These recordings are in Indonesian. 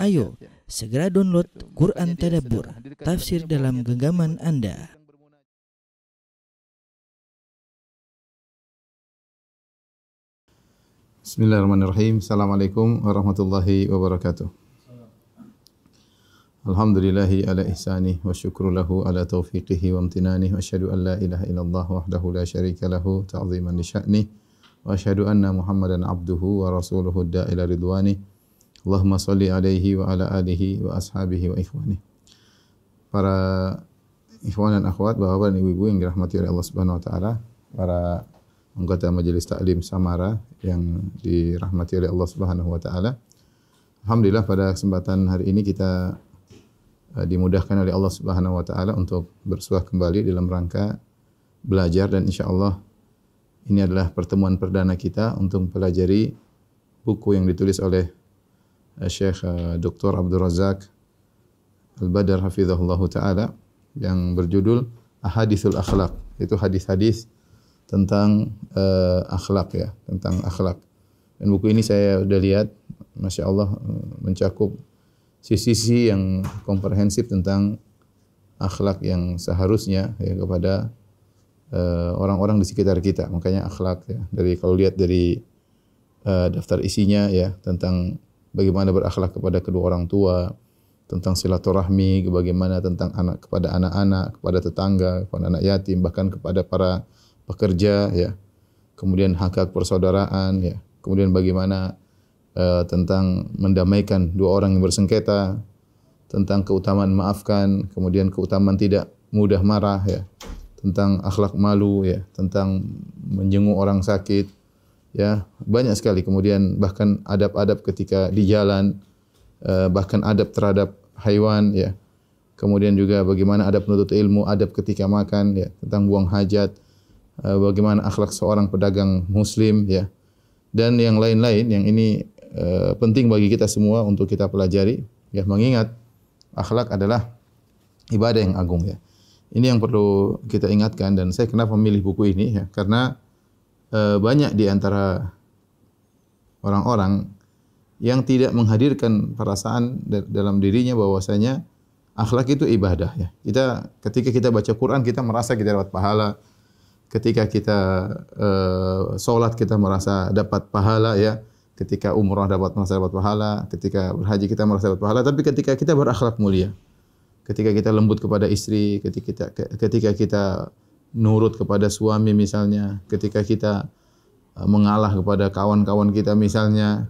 Ayo, segera download Quran Tadabbur, tafsir dalam genggaman Anda. Bismillahirrahmanirrahim. Assalamualaikum warahmatullahi wabarakatuh. Alhamdulillahi ala ihsani wa syukru lahu ala taufiqihi wa amtinani wa asyhadu an la ilaha illallah wahdahu la syarika lahu ta'ziman li sya'ni wa asyhadu anna Muhammadan abduhu wa rasuluhu da'ila ridwani Allahumma salli alaihi wa ala alihi wa ashabihi wa ikhwani. Para ikhwan dan akhwat, bapak dan ibu-ibu yang dirahmati oleh Allah Subhanahu wa taala, para anggota majelis taklim Samara yang dirahmati oleh Allah Subhanahu wa taala. Alhamdulillah pada kesempatan hari ini kita uh, dimudahkan oleh Allah Subhanahu wa taala untuk bersuah kembali dalam rangka belajar dan insyaallah ini adalah pertemuan perdana kita untuk mempelajari buku yang ditulis oleh Syekh eh, Dr. Abdul Razak Al-Badar hafizahullah taala yang berjudul Ahadithul Akhlak. Itu hadis-hadis tentang uh, akhlak ya, tentang akhlak. Dan buku ini saya sudah lihat, masya Allah eh, mencakup sisi-sisi yang komprehensif tentang akhlak yang seharusnya ya kepada orang-orang uh, di sekitar kita. Makanya akhlak ya. Dari kalau lihat dari uh, daftar isinya ya tentang bagaimana berakhlak kepada kedua orang tua, tentang silaturahmi, bagaimana tentang anak kepada anak-anak, kepada tetangga, kepada anak yatim, bahkan kepada para pekerja ya. Kemudian hak hak persaudaraan ya. Kemudian bagaimana uh, tentang mendamaikan dua orang yang bersengketa, tentang keutamaan maafkan, kemudian keutamaan tidak mudah marah ya. Tentang akhlak malu ya, tentang menjenguk orang sakit, ya banyak sekali. Kemudian bahkan adab-adab ketika di jalan eh, bahkan adab terhadap haiwan ya. Kemudian juga bagaimana adab menuntut ilmu adab ketika makan ya tentang buang hajat eh, bagaimana akhlak seorang pedagang muslim ya. Dan yang lain-lain yang ini uh, penting bagi kita semua untuk kita pelajari ya. Mengingat akhlak adalah ibadah yang agung ya. Ini yang perlu kita ingatkan dan saya kenapa memilih buku ini ya. Karena Eh, banyak di antara orang-orang yang tidak menghadirkan perasaan dalam dirinya bahwasanya akhlak itu ibadah ya. Kita ketika kita baca Quran kita merasa kita dapat pahala. Ketika kita sholat kita merasa dapat pahala ya. Ketika umrah dapat merasa dapat pahala. Ketika berhaji kita merasa dapat pahala. Tapi ketika kita berakhlak mulia, ketika kita lembut kepada istri, ketika kita ketika kita nurut kepada suami misalnya, ketika kita uh, mengalah kepada kawan-kawan kita misalnya,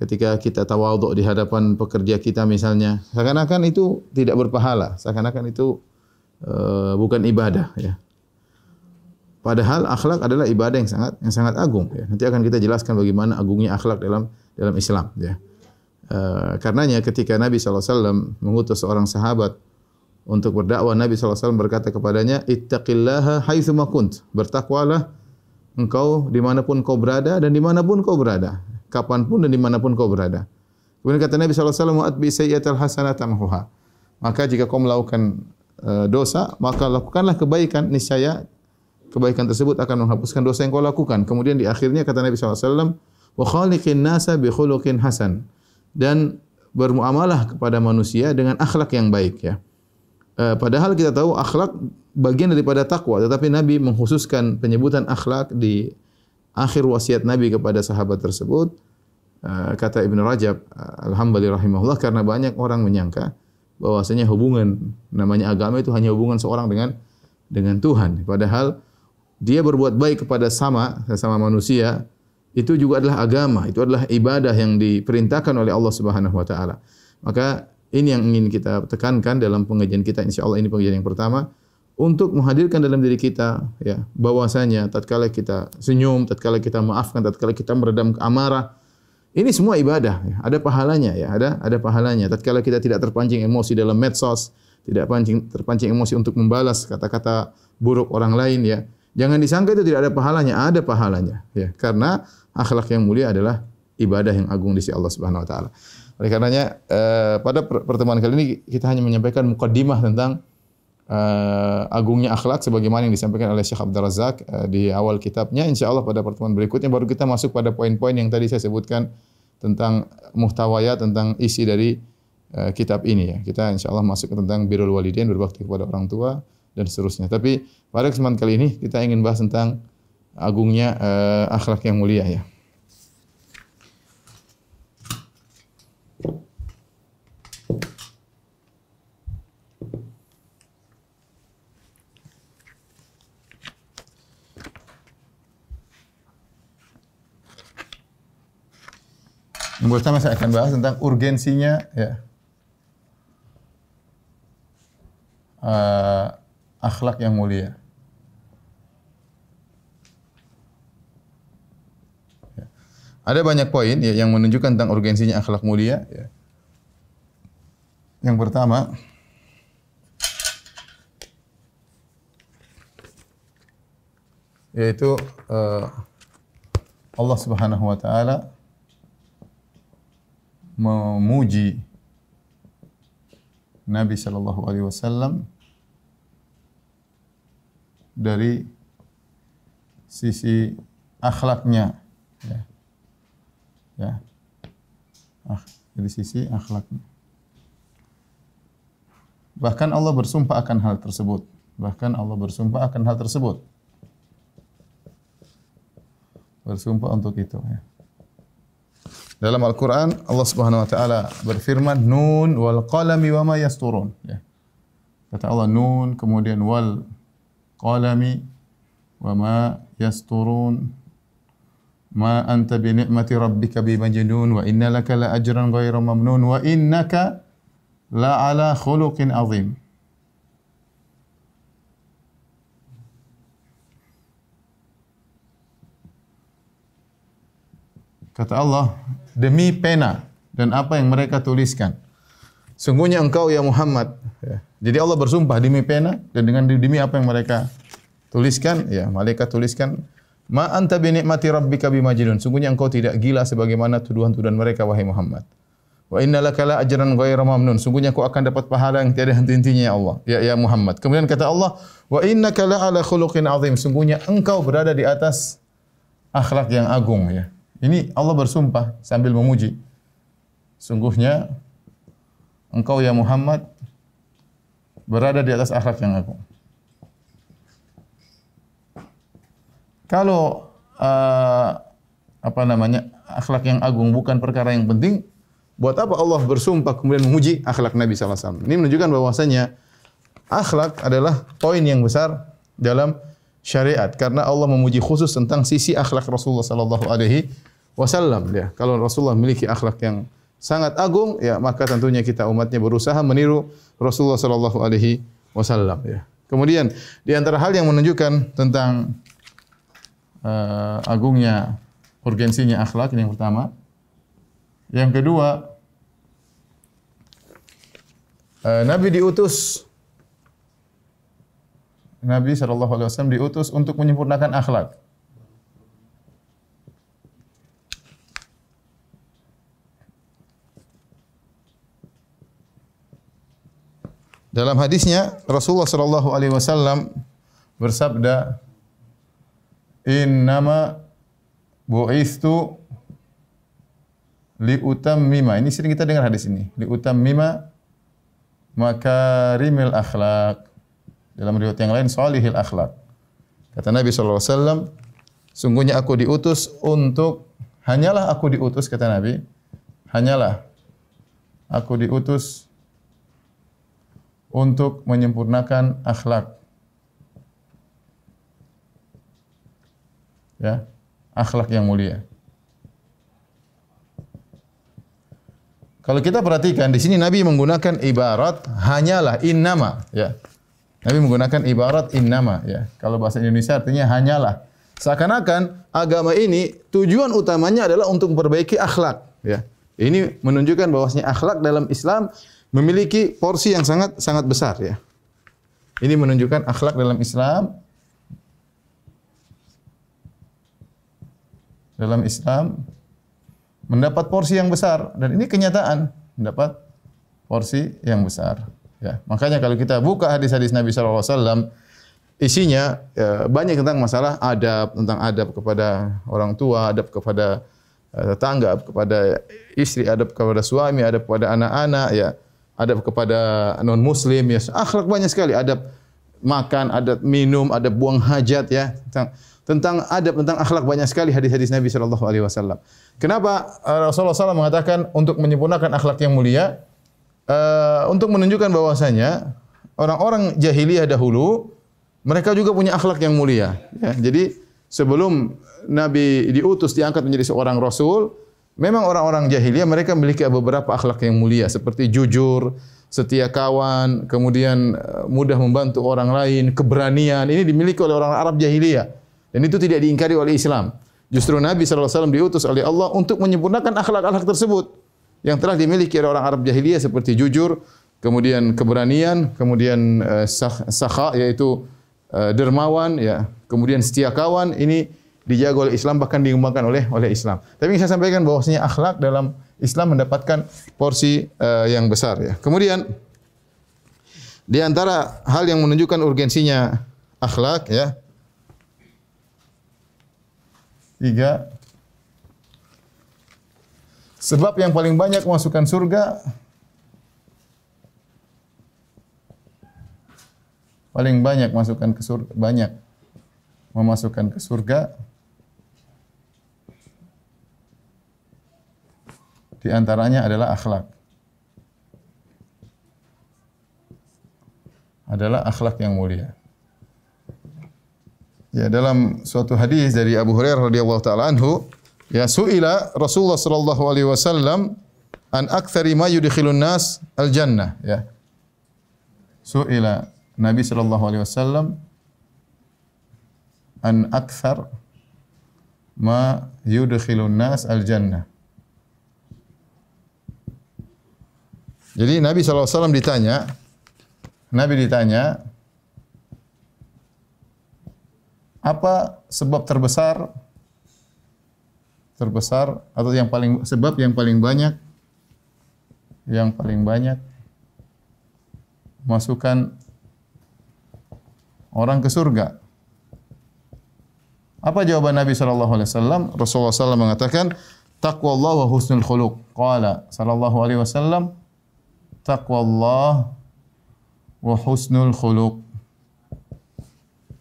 ketika kita tawaduk di hadapan pekerja kita misalnya, seakan-akan itu tidak berpahala, seakan-akan itu uh, bukan ibadah ya. Padahal akhlak adalah ibadah yang sangat yang sangat agung ya. Nanti akan kita jelaskan bagaimana agungnya akhlak dalam dalam Islam ya. Uh, karenanya ketika Nabi SAW mengutus seorang sahabat untuk berdakwah Nabi SAW berkata kepadanya, Ittaqillaha haithuma kunt. Bertakwalah engkau di mana pun kau berada dan di mana pun kau berada. Kapan pun dan di mana pun kau berada. Kemudian kata Nabi SAW, Wa'atbi sayyatal hasanata mahuha. Maka jika kau melakukan uh, dosa, maka lakukanlah kebaikan, niscaya kebaikan tersebut akan menghapuskan dosa yang kau lakukan. Kemudian di akhirnya kata Nabi SAW, Wa khaliqin nasa bi khuluqin hasan. Dan bermuamalah kepada manusia dengan akhlak yang baik ya. Uh, padahal kita tahu akhlak bagian daripada takwa, tetapi Nabi mengkhususkan penyebutan akhlak di akhir wasiat Nabi kepada sahabat tersebut. Uh, kata Ibn Rajab, Alhamdulillah rahimahullah, karena banyak orang menyangka bahwasanya hubungan namanya agama itu hanya hubungan seorang dengan dengan Tuhan. Padahal dia berbuat baik kepada sama sesama manusia itu juga adalah agama, itu adalah ibadah yang diperintahkan oleh Allah Subhanahu wa taala. Maka ini yang ingin kita tekankan dalam pengajian kita insya Allah ini pengajian yang pertama untuk menghadirkan dalam diri kita ya bahwasanya tatkala kita senyum, tatkala kita maafkan, tatkala kita meredam amarah ini semua ibadah ya. ada pahalanya ya, ada ada pahalanya. Tatkala kita tidak terpancing emosi dalam medsos, tidak pancing terpancing emosi untuk membalas kata-kata buruk orang lain ya. Jangan disangka itu tidak ada pahalanya, ada pahalanya ya. Karena akhlak yang mulia adalah ibadah yang agung di sisi Allah Subhanahu wa taala. Oleh karenanya eh, pada pertemuan kali ini kita hanya menyampaikan mukaddimah tentang eh, agungnya akhlak sebagaimana yang disampaikan oleh Syekh Abdul Razak eh, di awal kitabnya. Insya Allah pada pertemuan berikutnya baru kita masuk pada poin-poin yang tadi saya sebutkan tentang muhtawaya tentang isi dari uh, kitab ini ya. Kita insya Allah masuk tentang birrul walidain berbakti kepada orang tua dan seterusnya. Tapi pada kesempatan kali ini kita ingin bahas tentang agungnya uh, akhlak yang mulia ya. Yang pertama saya akan bahas tentang urgensinya ya. Uh, akhlak yang mulia. Ya. Ada banyak poin ya, yang menunjukkan tentang urgensinya akhlak mulia. Ya. Yang pertama, yaitu uh, Allah Subhanahu wa taala memuji Nabi Shallallahu Alaihi Wasallam dari sisi akhlaknya, ya, ya, ah, dari sisi akhlaknya. Bahkan Allah bersumpah akan hal tersebut. Bahkan Allah bersumpah akan hal tersebut. Bersumpah untuk itu. Ya. Dalam Al-Quran Allah Subhanahu Wa Taala berfirman Nun wal qalami wa ma yasturun. Ya. Kata Allah Nun kemudian wal qalami wa ma yasturun. Ma anta bi ni'mati rabbika bi majnun wa inna laka la ajran ghayra mamnun wa innaka la ala khuluqin azim. Kata Allah, demi pena dan apa yang mereka tuliskan. Sungguhnya engkau ya Muhammad. Ya. Jadi Allah bersumpah demi pena dan dengan demi apa yang mereka tuliskan, ya malaikat tuliskan Ma anta bi ni'mati rabbika bimajnun. Sungguhnya engkau tidak gila sebagaimana tuduhan-tuduhan mereka wahai Muhammad. Wa inna laka la ajran ghairu mamnun. Sungguhnya engkau akan dapat pahala yang tiada henti-hentinya ya Allah. Ya ya Muhammad. Kemudian kata Allah, wa innaka la ala khuluqin azim. Sungguhnya engkau berada di atas akhlak yang agung ya. Ini Allah bersumpah sambil memuji. Sungguhnya engkau ya Muhammad berada di atas akhlak yang agung. Kalau uh, apa namanya akhlak yang agung bukan perkara yang penting, buat apa Allah bersumpah kemudian memuji akhlak Nabi SAW? Ini menunjukkan bahwasanya akhlak adalah poin yang besar dalam syariat karena Allah memuji khusus tentang sisi akhlak Rasulullah sallallahu alaihi wasallam ya. Kalau Rasulullah memiliki akhlak yang sangat agung ya maka tentunya kita umatnya berusaha meniru Rasulullah sallallahu alaihi wasallam ya. Kemudian di antara hal yang menunjukkan tentang uh, agungnya urgensinya akhlak yang pertama. Yang kedua uh, Nabi diutus Nabi wasallam diutus untuk menyempurnakan akhlak. Dalam hadisnya Rasulullah sallallahu alaihi wasallam bersabda, "Innama bu'istu li utammima." Ini sering kita dengar hadis ini. Li utammima makarimil akhlak. Dalam riwayat yang lain salihil akhlak. Kata Nabi wasallam, sungguhnya aku diutus untuk hanyalah aku diutus kata Nabi, hanyalah aku diutus untuk menyempurnakan akhlak. Ya, akhlak yang mulia. Kalau kita perhatikan di sini Nabi menggunakan ibarat hanyalah innama ya. Nabi menggunakan ibarat innama ya. Kalau bahasa Indonesia artinya hanyalah. Seakan-akan agama ini tujuan utamanya adalah untuk memperbaiki akhlak ya. Ini menunjukkan bahwasanya akhlak dalam Islam memiliki porsi yang sangat sangat besar ya. Ini menunjukkan akhlak dalam Islam dalam Islam mendapat porsi yang besar dan ini kenyataan mendapat porsi yang besar. Ya, makanya kalau kita buka hadis-hadis Nabi wasallam isinya ya, banyak tentang masalah adab, tentang adab kepada orang tua, adab kepada eh, tetangga, kepada istri, adab kepada suami, adab kepada anak-anak, ya, adab kepada non muslim, ya, akhlak banyak sekali, adab makan, adab minum, adab buang hajat, ya, tentang tentang adab, tentang akhlak banyak sekali hadis-hadis Nabi Shallallahu Alaihi Wasallam. Kenapa eh, Rasulullah SAW mengatakan untuk menyempurnakan akhlak yang mulia, uh, untuk menunjukkan bahwasanya orang-orang jahiliyah dahulu mereka juga punya akhlak yang mulia. Ya, jadi sebelum Nabi diutus diangkat menjadi seorang rasul, memang orang-orang jahiliyah mereka memiliki beberapa akhlak yang mulia seperti jujur, setia kawan, kemudian eh, mudah membantu orang lain, keberanian. Ini dimiliki oleh orang Arab jahiliyah dan itu tidak diingkari oleh Islam. Justru Nabi SAW diutus oleh Allah untuk menyempurnakan akhlak-akhlak tersebut yang telah dimiliki oleh orang Arab jahiliyah seperti jujur, kemudian keberanian, kemudian uh, sakha yaitu uh, dermawan ya, kemudian setia kawan ini dijaga oleh Islam bahkan dikembangkan oleh oleh Islam. Tapi saya sampaikan bahwasanya akhlak dalam Islam mendapatkan porsi uh, yang besar ya. Kemudian di antara hal yang menunjukkan urgensinya akhlak ya. Tiga. Sebab yang paling banyak masukkan surga paling banyak masukkan ke surga banyak memasukkan ke surga di antaranya adalah akhlak. Adalah akhlak yang mulia. Ya, dalam suatu hadis dari Abu Hurairah radhiyallahu taala anhu, ya suila Rasulullah sallallahu alaihi wasallam an aktsari ma yudkhilun nas al jannah, ya. Suila Nabi sallallahu alaihi wasallam an akthar ma yudkhilun nas al jannah. Jadi Nabi SAW ditanya, Nabi ditanya, apa sebab terbesar, terbesar atau yang paling sebab yang paling banyak, yang paling banyak masukkan orang ke surga. Apa jawaban Nabi sallallahu alaihi wasallam? Rasulullah sallallahu mengatakan, "Taqwallah wa husnul khuluq." Qala sallallahu alaihi wasallam, "Taqwallah wa husnul khuluq."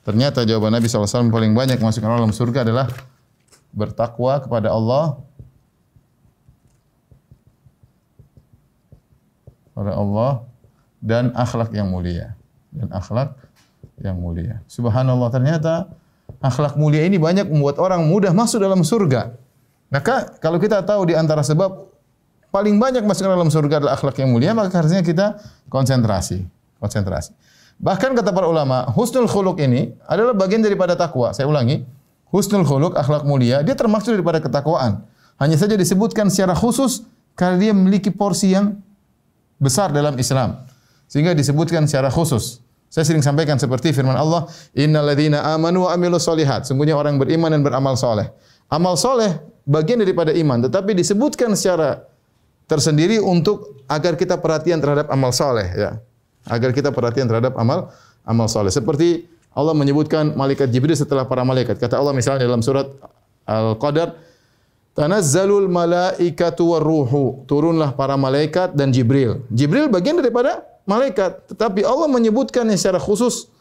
Ternyata jawaban Nabi SAW paling banyak masukkan orang dalam surga adalah bertakwa kepada Allah kepada Allah dan akhlak yang mulia dan akhlak yang mulia. Subhanallah ternyata akhlak mulia ini banyak membuat orang mudah masuk dalam surga. Maka kalau kita tahu di antara sebab paling banyak masuk dalam surga adalah akhlak yang mulia, maka harusnya kita konsentrasi, konsentrasi. Bahkan kata para ulama, husnul khuluq ini adalah bagian daripada takwa. Saya ulangi, husnul khuluq, akhlak mulia, dia termasuk daripada ketakwaan. Hanya saja disebutkan secara khusus karena dia memiliki porsi yang besar dalam Islam. Sehingga disebutkan secara khusus. Saya sering sampaikan seperti firman Allah, "Innalladzina amanu wa amilus solihat." Sungguhnya orang beriman dan beramal soleh. Amal soleh bagian daripada iman, tetapi disebutkan secara tersendiri untuk agar kita perhatian terhadap amal soleh. Ya. Agar kita perhatian terhadap amal amal soleh. Seperti Allah menyebutkan malaikat Jibril setelah para malaikat. Kata Allah misalnya dalam surat Al-Qadar, Tanazzalul malaikatu warruhu. Turunlah para malaikat dan Jibril. Jibril bagian daripada malaikat, tetapi Allah menyebutkannya secara khusus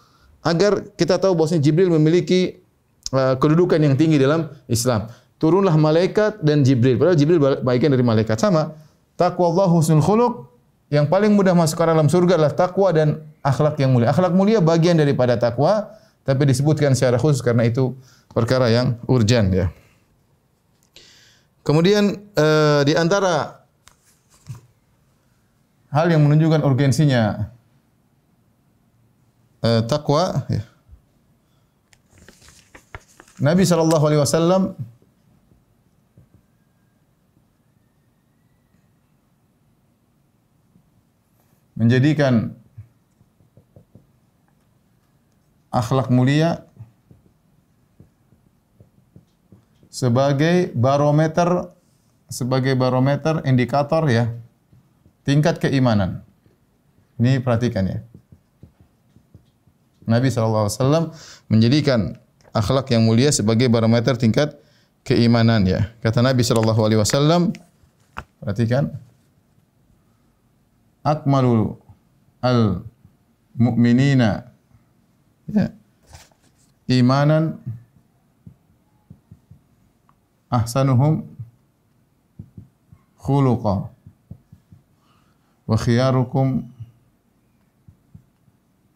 agar kita tahu bahwasanya Jibril memiliki uh, kedudukan yang tinggi dalam Islam. Turunlah malaikat dan Jibril. Padahal Jibril bagian dari malaikat sama. Takwa Allah husnul khuluq yang paling mudah masuk ke dalam surga adalah takwa dan akhlak yang mulia. Akhlak mulia bagian daripada takwa, tapi disebutkan secara khusus karena itu perkara yang urgent ya. Kemudian uh, di antara hal yang menunjukkan urgensinya uh, takwa ya. Nabi sallallahu alaihi wasallam menjadikan akhlak mulia sebagai barometer sebagai barometer indikator ya tingkat keimanan. Ini perhatikan ya. Nabi SAW menjadikan akhlak yang mulia sebagai barometer tingkat keimanan ya. Kata Nabi wasallam, perhatikan akmalul al mu'minina ya, imanan ahsanuhum khuluqa wa khiyarukum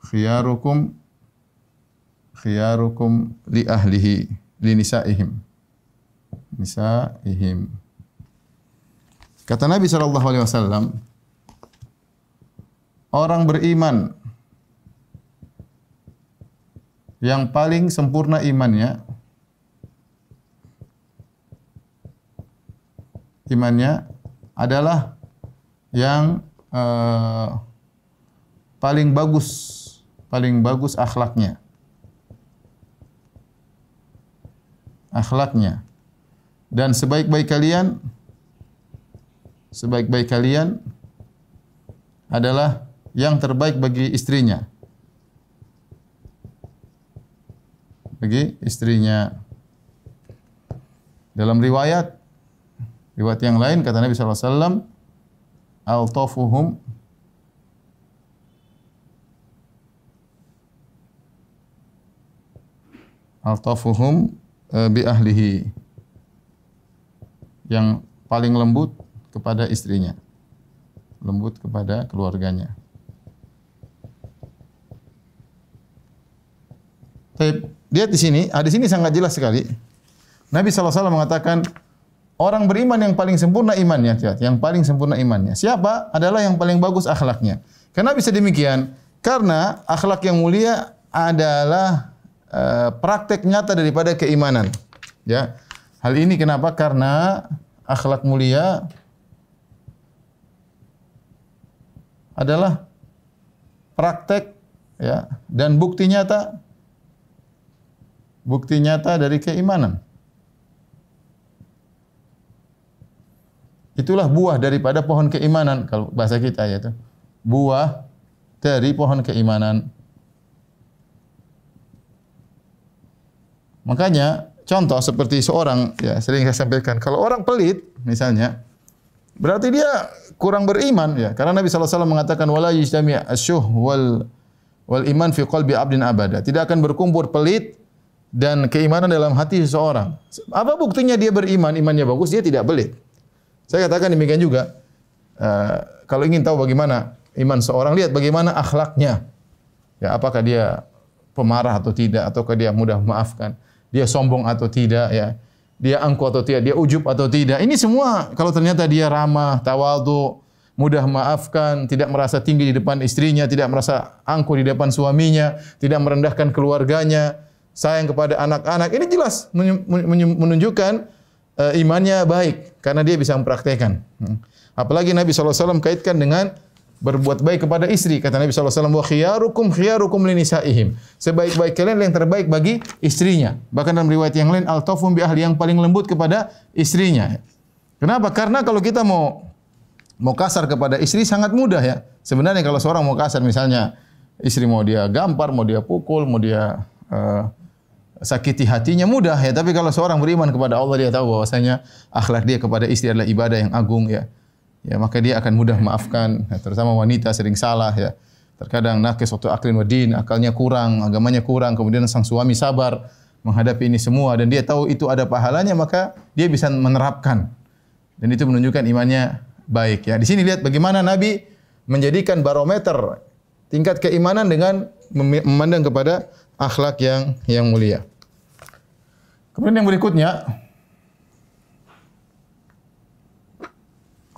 khiyarukum khiyarukum li ahlihi li nisaihim. Nisaihim. Kata Nabi sallallahu alaihi wasallam orang beriman yang paling sempurna imannya. Imannya adalah yang uh, paling bagus paling bagus akhlaknya. Akhlaknya. Dan sebaik-baik kalian sebaik-baik kalian adalah yang terbaik bagi istrinya bagi istrinya. Dalam riwayat Riwayat yang lain kata Nabi sallallahu alaihi wasallam altafuhum. Altafuhum uh, bi ahlihi. Yang paling lembut kepada istrinya. Lembut kepada keluarganya. Tapi lihat di sini, ah, di sini sangat jelas sekali. Nabi SAW mengatakan, Orang beriman yang paling sempurna imannya, yang paling sempurna imannya. Siapa? Adalah yang paling bagus akhlaknya. Kenapa bisa demikian? Karena akhlak yang mulia adalah uh, praktek nyata daripada keimanan. Ya. Hal ini kenapa? Karena akhlak mulia adalah praktek ya dan bukti nyata bukti nyata dari keimanan. Itulah buah daripada pohon keimanan kalau bahasa kita ya itu. Buah dari pohon keimanan. Makanya contoh seperti seorang ya sering saya sampaikan kalau orang pelit misalnya berarti dia kurang beriman ya karena Nabi SAW mengatakan wala yajtami asyuh wal wal iman fi qalbi abdin abada tidak akan berkumpul pelit dan keimanan dalam hati seseorang apa buktinya dia beriman imannya bagus dia tidak pelit saya katakan demikian juga. Uh, kalau ingin tahu bagaimana iman seorang, lihat bagaimana akhlaknya. Ya, apakah dia pemarah atau tidak, ataukah dia mudah memaafkan, dia sombong atau tidak, ya, dia angkuh atau tidak, dia ujub atau tidak. Ini semua kalau ternyata dia ramah, tawadu, mudah memaafkan, tidak merasa tinggi di depan istrinya, tidak merasa angkuh di depan suaminya, tidak merendahkan keluarganya, sayang kepada anak-anak. Ini jelas menunjukkan uh, imannya baik karena dia bisa mempraktekkan. Hmm. Apalagi Nabi SAW kaitkan dengan berbuat baik kepada istri. Kata Nabi SAW, wa khiyarukum khiyarukum linisaihim. Sebaik-baik kalian yang terbaik bagi istrinya. Bahkan dalam riwayat yang lain, al-tafum bi ahli yang paling lembut kepada istrinya. Kenapa? Karena kalau kita mau mau kasar kepada istri sangat mudah ya. Sebenarnya kalau seorang mau kasar misalnya istri mau dia gampar, mau dia pukul, mau dia uh, sakiti hatinya mudah ya. Tapi kalau seorang beriman kepada Allah dia tahu bahwasanya akhlak dia kepada istri adalah ibadah yang agung ya. Ya maka dia akan mudah maafkan. Ya, terutama wanita sering salah ya. Terkadang nakis waktu aklin wadin, akalnya kurang, agamanya kurang, kemudian sang suami sabar menghadapi ini semua dan dia tahu itu ada pahalanya maka dia bisa menerapkan. Dan itu menunjukkan imannya baik ya. Di sini lihat bagaimana Nabi menjadikan barometer tingkat keimanan dengan memandang kepada akhlak yang yang mulia. Kemudian yang berikutnya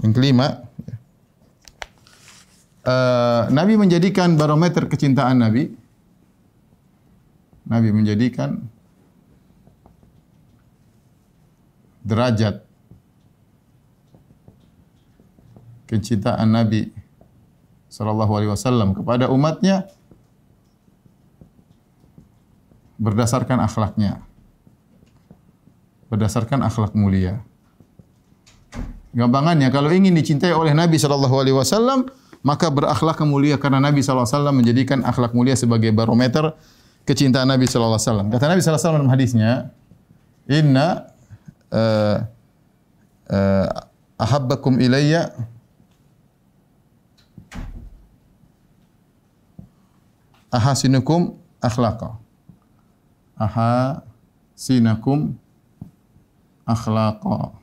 yang kelima uh, Nabi menjadikan barometer kecintaan Nabi Nabi menjadikan derajat kecintaan Nabi sallallahu alaihi wasallam kepada umatnya berdasarkan akhlaknya. Berdasarkan akhlak mulia. Gampangannya kalau ingin dicintai oleh Nabi sallallahu alaihi wasallam, maka berakhlak mulia karena Nabi sallallahu alaihi wasallam menjadikan akhlak mulia sebagai barometer kecintaan Nabi sallallahu alaihi wasallam. Kata Nabi sallallahu alaihi wasallam dalam hadisnya, "Inna uh, uh, ahabbakum ilayya ahasinukum akhlaqa. Ahasinakum akhlaqa.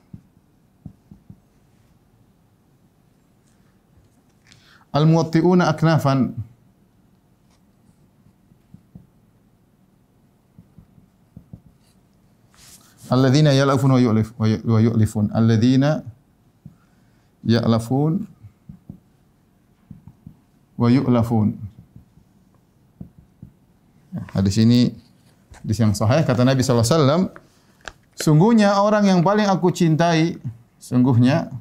Al-muwatti'una aknafan Alladzina ya'lafun wa yu'lif wa yu'lifun. Alladzina ya'lafun wa yu'lafun. Hadis ini hadis yang sahih kata Nabi wasallam, sungguhnya orang yang paling aku cintai, sungguhnya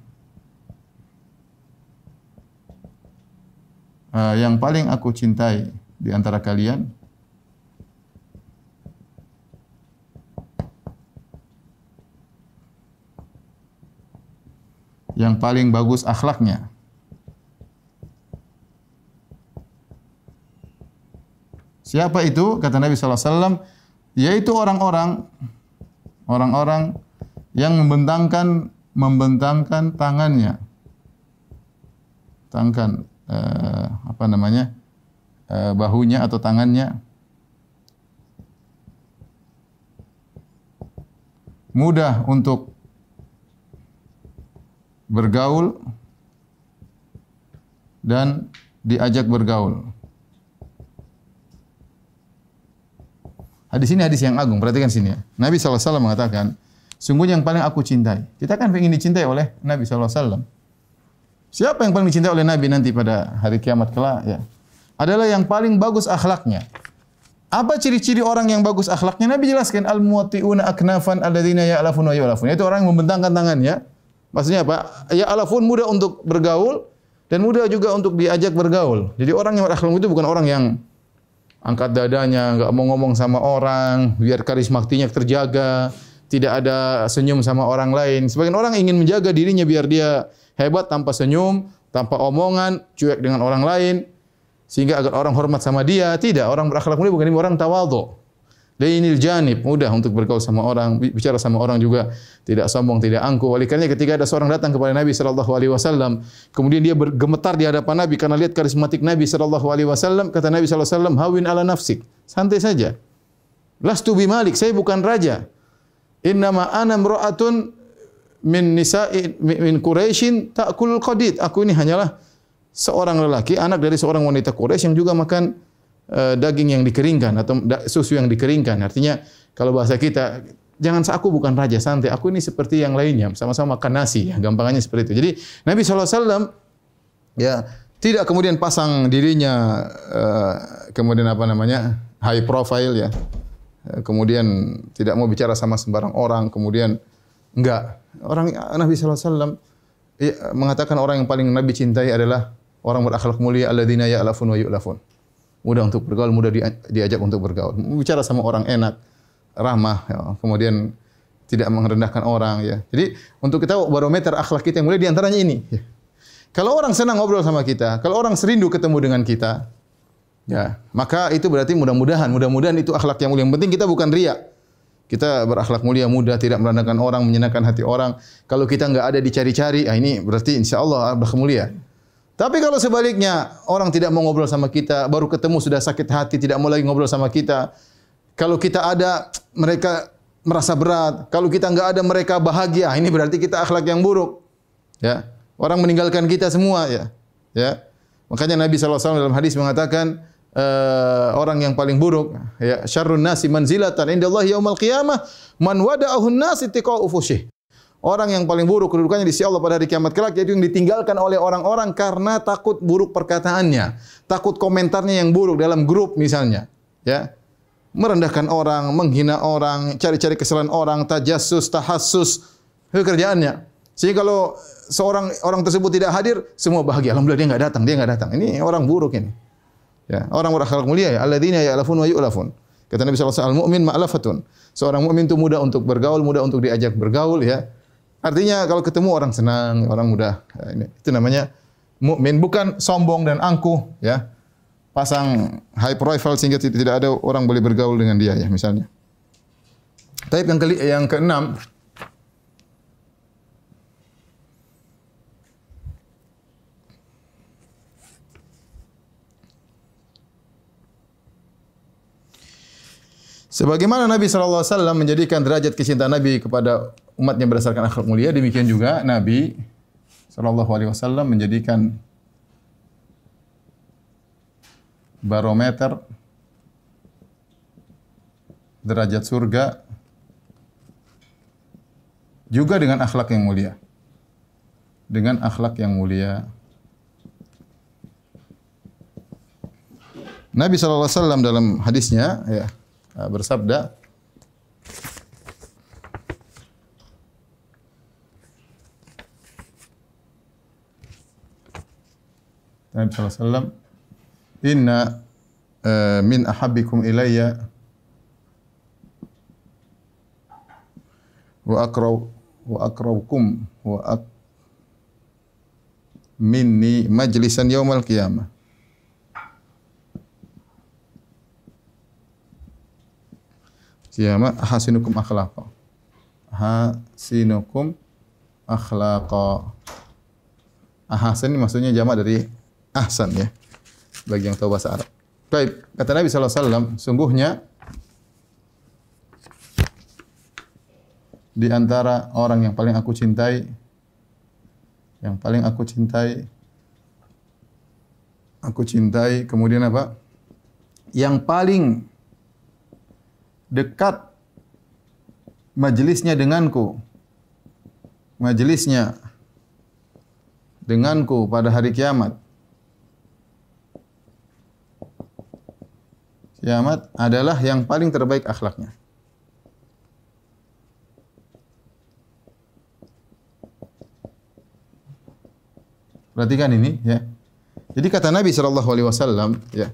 uh, yang paling aku cintai di antara kalian yang paling bagus akhlaknya. Siapa itu? Kata Nabi sallallahu alaihi wasallam, yaitu orang-orang orang-orang yang membentangkan membentangkan tangannya. Tangan uh, apa namanya? Uh, bahunya atau tangannya mudah untuk bergaul dan diajak bergaul. Hadis ini hadis yang agung, perhatikan sini ya. Nabi SAW mengatakan, sungguh yang paling aku cintai. Kita kan ingin dicintai oleh Nabi SAW. Siapa yang paling dicintai oleh Nabi nanti pada hari kiamat kelak? Ya. Adalah yang paling bagus akhlaknya. Apa ciri-ciri orang yang bagus akhlaknya? Nabi jelaskan al-muwatti'una aknafan alladzina ya'lafun wa yu'lafun. Itu orang yang membentangkan tangannya, Maksudnya apa? Ya alafun mudah untuk bergaul dan mudah juga untuk diajak bergaul. Jadi orang yang berakhlak itu bukan orang yang angkat dadanya, nggak mau ngomong sama orang, biar karismatinya terjaga, tidak ada senyum sama orang lain. Sebagian orang ingin menjaga dirinya biar dia hebat tanpa senyum, tanpa omongan, cuek dengan orang lain, sehingga agar orang hormat sama dia. Tidak, orang berakhlak mulia bukan orang tawadhu. Lainil janib, mudah untuk bergaul sama orang, bicara sama orang juga tidak sombong, tidak angkuh. Oleh ketika ada seorang datang kepada Nabi sallallahu alaihi wasallam, kemudian dia bergemetar di hadapan Nabi karena lihat karismatik Nabi sallallahu alaihi wasallam, kata Nabi sallallahu alaihi wasallam, "Hawin ala nafsik." Santai saja. Lastu bimalik, saya bukan raja. Innama ana mra'atun min nisa'i min Quraisyin ta'kulul qadid. Aku ini hanyalah seorang lelaki, anak dari seorang wanita Quraisy yang juga makan uh, daging yang dikeringkan atau susu yang dikeringkan. Artinya kalau bahasa kita jangan aku bukan raja santai, aku ini seperti yang lainnya, sama-sama makan nasi, ya, gampangannya seperti itu. Jadi Nabi SAW ya tidak kemudian pasang dirinya uh, kemudian apa namanya high profile ya, eh, kemudian tidak mau bicara sama sembarang orang, kemudian enggak. Orang Nabi SAW ya, mengatakan orang yang paling Nabi cintai adalah orang berakhlak mulia alladzina ya'lafun wa yu'lafun mudah untuk bergaul, mudah diajak untuk bergaul. Bicara sama orang enak, ramah, ya. kemudian tidak merendahkan orang ya. Jadi untuk kita barometer akhlak kita yang mulia di antaranya ini. Ya. Kalau orang senang ngobrol sama kita, kalau orang serindu ketemu dengan kita, ya, maka itu berarti mudah-mudahan, mudah-mudahan itu akhlak yang mulia. Yang penting kita bukan ria. Kita berakhlak mulia, mudah, tidak merendahkan orang, menyenangkan hati orang. Kalau kita nggak ada dicari-cari, ah ini berarti insya Allah akhlak mulia. Tapi kalau sebaliknya orang tidak mau ngobrol sama kita, baru ketemu sudah sakit hati, tidak mau lagi ngobrol sama kita. Kalau kita ada, mereka merasa berat. Kalau kita enggak ada, mereka bahagia. Ini berarti kita akhlak yang buruk. Ya, orang meninggalkan kita semua ya. Ya, makanya Nabi saw dalam hadis mengatakan uh, orang yang paling buruk ya syarrun nasi manzilatan indallahi yaumil qiyamah man wada'ahu an-nas ittiqa'u fusyih. Orang yang paling buruk kedudukannya di sisi Allah pada hari kiamat kelak yaitu yang ditinggalkan oleh orang-orang karena takut buruk perkataannya, takut komentarnya yang buruk dalam grup misalnya, ya. Merendahkan orang, menghina orang, cari-cari kesalahan orang, tajassus, tahassus, itu kerjaannya. Sehingga kalau seorang orang tersebut tidak hadir, semua bahagia. Alhamdulillah dia enggak datang, dia enggak datang. Ini orang buruk ini. Ya, orang berakhlak mulia ya, alladzina ya'lafun wa yu'lafun. Kata Nabi sallallahu alaihi wasallam, "Al-mu'min ma'lafatun." Seorang mukmin itu mudah untuk bergaul, mudah untuk diajak bergaul ya. Artinya kalau ketemu orang senang, orang mudah. Ya, ini itu namanya mukmin bukan sombong dan angkuh ya. Pasang high profile sehingga tidak ada orang boleh bergaul dengan dia ya misalnya. Tapi yang ke yang keenam Sebagaimana Nabi wasallam menjadikan derajat kecintaan Nabi kepada umatnya berdasarkan akhlak mulia, demikian juga Nabi wasallam menjadikan barometer derajat surga juga dengan akhlak yang mulia. Dengan akhlak yang mulia. Nabi SAW dalam hadisnya ya, bersabda, Nabi SAW, Inna uh, min ahabbikum ilayya wa akraw wa akrabukum wa ak minni majlisan yaumal qiyamah. Qiyamah hasinukum akhlaqa. Hasinukum akhlaqa. Ahsan ini maksudnya jamak dari ahsan ya. Bagi yang tahu bahasa Arab. Baik, kata Nabi wasallam, sungguhnya di antara orang yang paling aku cintai yang paling aku cintai aku cintai kemudian apa yang paling dekat majelisnya denganku majelisnya denganku pada hari kiamat kiamat adalah yang paling terbaik akhlaknya Perhatikan ini ya. Jadi kata Nabi sallallahu alaihi wasallam ya.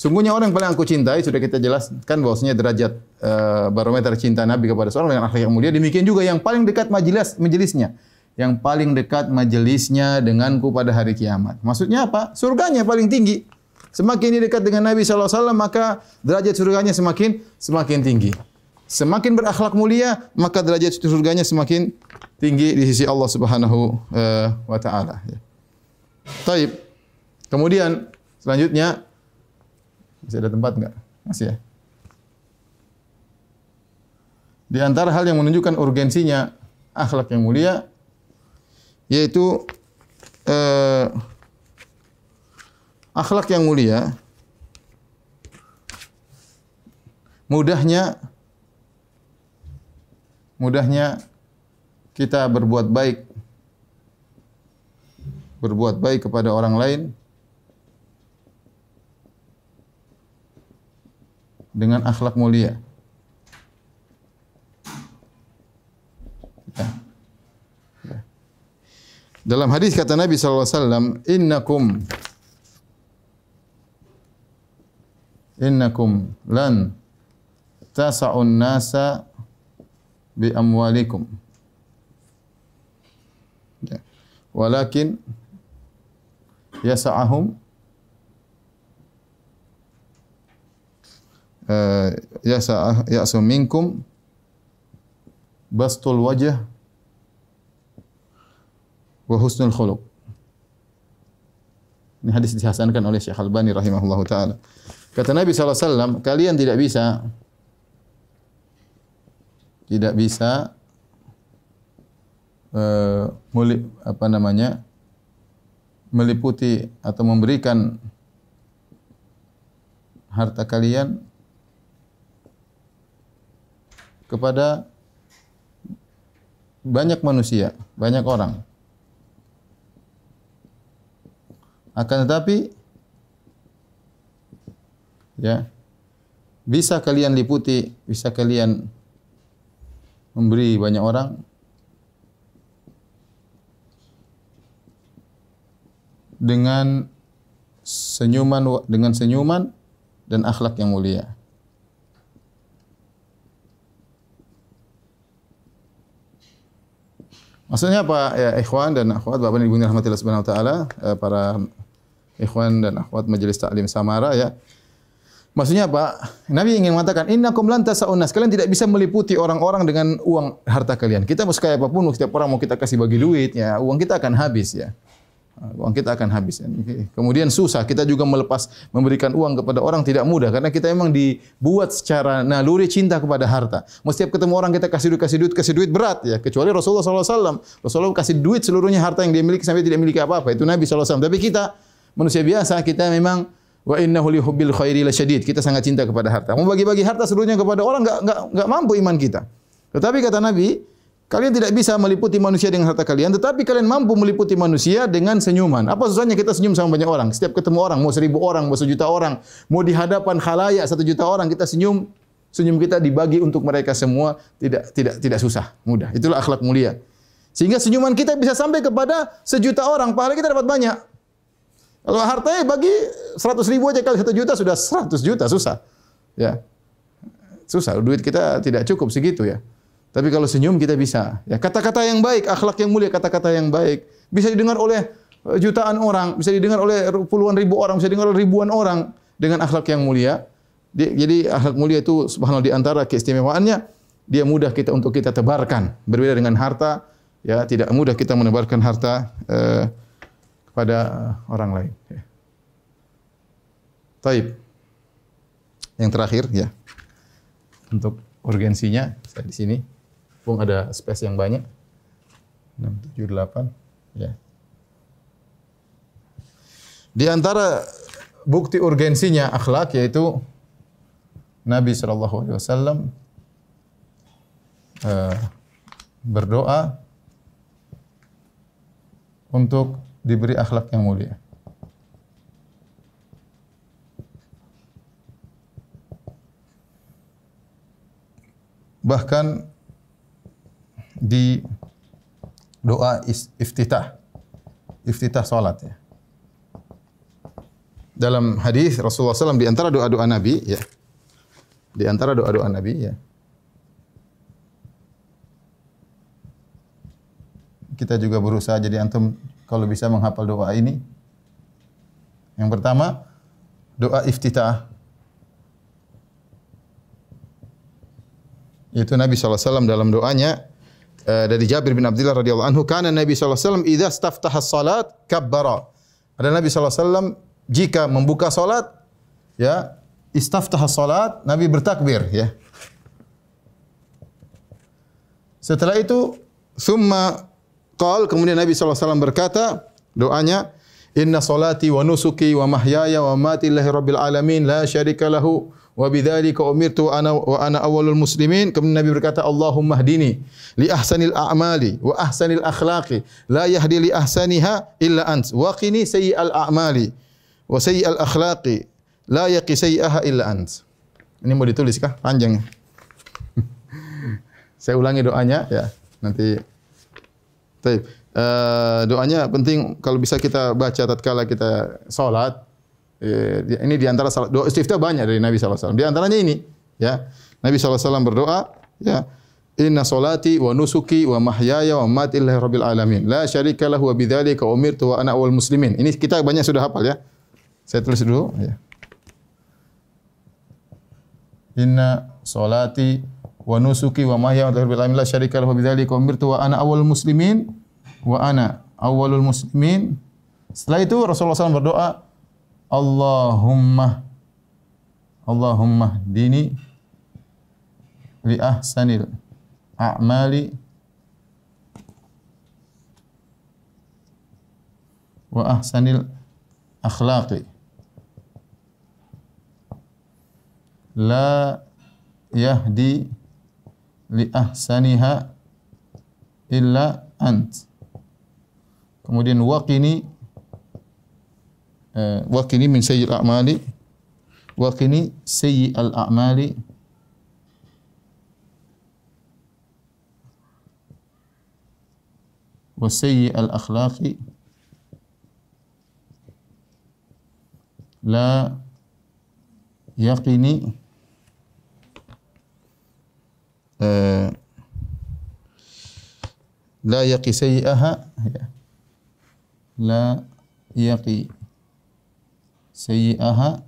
Sungguhnya orang yang paling aku cintai sudah kita jelaskan bahwasanya derajat uh, barometer cinta Nabi kepada seorang dengan akhlak yang mulia demikian juga yang paling dekat majelis majelisnya yang paling dekat majelisnya denganku pada hari kiamat. Maksudnya apa? Surganya paling tinggi. Semakin dia dekat dengan Nabi wasallam maka derajat surganya semakin semakin tinggi. Semakin berakhlak mulia maka derajat surganya semakin tinggi di sisi Allah Subhanahu uh, wa taala ya. Taib. Kemudian selanjutnya masih ada tempat enggak? Masih ya. Di antara hal yang menunjukkan urgensinya akhlak yang mulia yaitu eh, akhlak yang mulia mudahnya mudahnya kita berbuat baik berbuat baik kepada orang lain dengan akhlak mulia. Ya. Ya. Dalam hadis kata Nabi SAW, Innakum Innakum lan tasa'un nasa bi amwalikum. Ya. Walakin yasa'ahum uh, yasa'ah ya'su minkum bastul wajah wa husnul khuluq. Ini hadis dihasankan oleh Syekh Albani rahimahullahu taala. Kata Nabi SAW, kalian tidak bisa tidak bisa uh, muli, apa namanya meliputi atau memberikan harta kalian kepada banyak manusia, banyak orang. Akan tetapi ya bisa kalian liputi, bisa kalian memberi banyak orang dengan senyuman dengan senyuman dan akhlak yang mulia. Maksudnya apa ya ikhwan dan akhwat Bapak dan Ibu rahmatillah subhanahu wa taala eh, para ikhwan dan akhwat majelis taklim Samara ya. Maksudnya apa? Nabi ingin mengatakan innakum lan tasaunas. Kalian tidak bisa meliputi orang-orang dengan uang harta kalian. Kita mau sekaya apa pun setiap orang mau kita kasih bagi duit ya, uang kita akan habis ya. Uang kita akan habis. Kemudian susah kita juga melepas memberikan uang kepada orang tidak mudah karena kita memang dibuat secara naluri cinta kepada harta. Setiap ketemu orang kita kasih duit kasih duit kasih duit berat ya kecuali Rasulullah SAW. Rasulullah kasih duit seluruhnya harta yang dia miliki sampai tidak miliki apa-apa itu Nabi SAW. Tapi kita manusia biasa kita memang wa innahu lihubbil khairi lasyadid. Kita sangat cinta kepada harta. Mau bagi-bagi harta seluruhnya kepada orang enggak enggak enggak mampu iman kita. Tetapi kata Nabi, Kalian tidak bisa meliputi manusia dengan harta kalian, tetapi kalian mampu meliputi manusia dengan senyuman. Apa susahnya kita senyum sama banyak orang? Setiap ketemu orang, mau seribu orang, mau sejuta orang, mau di hadapan khalayak satu juta orang, kita senyum, senyum kita dibagi untuk mereka semua, tidak tidak tidak susah, mudah. Itulah akhlak mulia. Sehingga senyuman kita bisa sampai kepada sejuta orang, pahala kita dapat banyak. Kalau hartanya bagi seratus ribu aja kali satu juta sudah seratus juta, susah. Ya, susah. Duit kita tidak cukup segitu ya. Tapi kalau senyum kita bisa. Ya, kata-kata yang baik, akhlak yang mulia, kata-kata yang baik bisa didengar oleh eh, jutaan orang, bisa didengar oleh puluhan ribu orang, bisa didengar oleh ribuan orang dengan akhlak yang mulia. Jadi akhlak mulia itu subhanallah di antara keistimewaannya dia mudah kita untuk kita tebarkan. Berbeda dengan harta, ya tidak mudah kita menebarkan harta eh, kepada orang lain. Ya. Taib. Yang terakhir ya. Untuk urgensinya saya di sini. Bung ada space yang banyak. 6, 7, 8. Ya. Di antara bukti urgensinya akhlak yaitu Nabi Shallallahu Alaihi Wasallam uh, berdoa untuk diberi akhlak yang mulia. Bahkan di doa iftitah. Iftitah salat ya. Dalam hadis Rasulullah SAW di antara doa-doa Nabi ya. Di antara doa-doa Nabi ya. Kita juga berusaha jadi antum kalau bisa menghafal doa ini. Yang pertama, doa iftitah. Itu Nabi SAW dalam doanya dari Jabir bin Abdullah radhiyallahu anhu kana Nabi sallallahu alaihi wasallam idza istaftaha salat kabbara. Ada Nabi sallallahu alaihi wasallam jika membuka salat ya istaftaha salat Nabi bertakbir ya. Setelah itu summa qal kemudian Nabi sallallahu alaihi wasallam berkata doanya inna salati wa nusuki wa mahyaya wa mati lillahi rabbil alamin la syarika lahu wa bidzalika umirtu ana wa ana awwalul muslimin. Kemudian Nabi berkata Allahumma hdini li ahsanil a'mali wa ahsanil akhlaqi. La yahdi li ahsaniha illa ant. Wa qini sayyi'al a'mali wa sayyi'al akhlaqi. La yaqi sayyi'aha illa ant. Ini mau ditulis kah? Panjang. Saya ulangi doanya ya. Nanti. Baik. Uh, doanya penting kalau bisa kita baca tatkala kita salat Eh, ini di antara doa istiftah banyak dari Nabi SAW. Di antaranya ini, ya. Nabi SAW berdoa, ya. Inna salati wa nusuki wa mahyaya wa mamati lillahi rabbil alamin. La syarika lahu wa bidzalika umirtu wa ana awwal muslimin. Ini kita banyak sudah hafal ya. Saya tulis dulu ya. Inna salati wa nusuki wa mahyaya wa rabbil alamin la syarika lahu wa bidzalika umirtu wa ana awwal muslimin wa ana awwalul muslimin. Setelah itu Rasulullah SAW berdoa, Allahumma Allahumma dini li ahsanil a'mali wa ahsanil akhlaqi. La yahdi li ahsaniha illa ant. Kemudian waqini Eh, waqini min sayyi'il a'mali waqini sayyi'al a'mali wa sayyi'al akhlaqi la yaqini uh, la yaqi sayyi'aha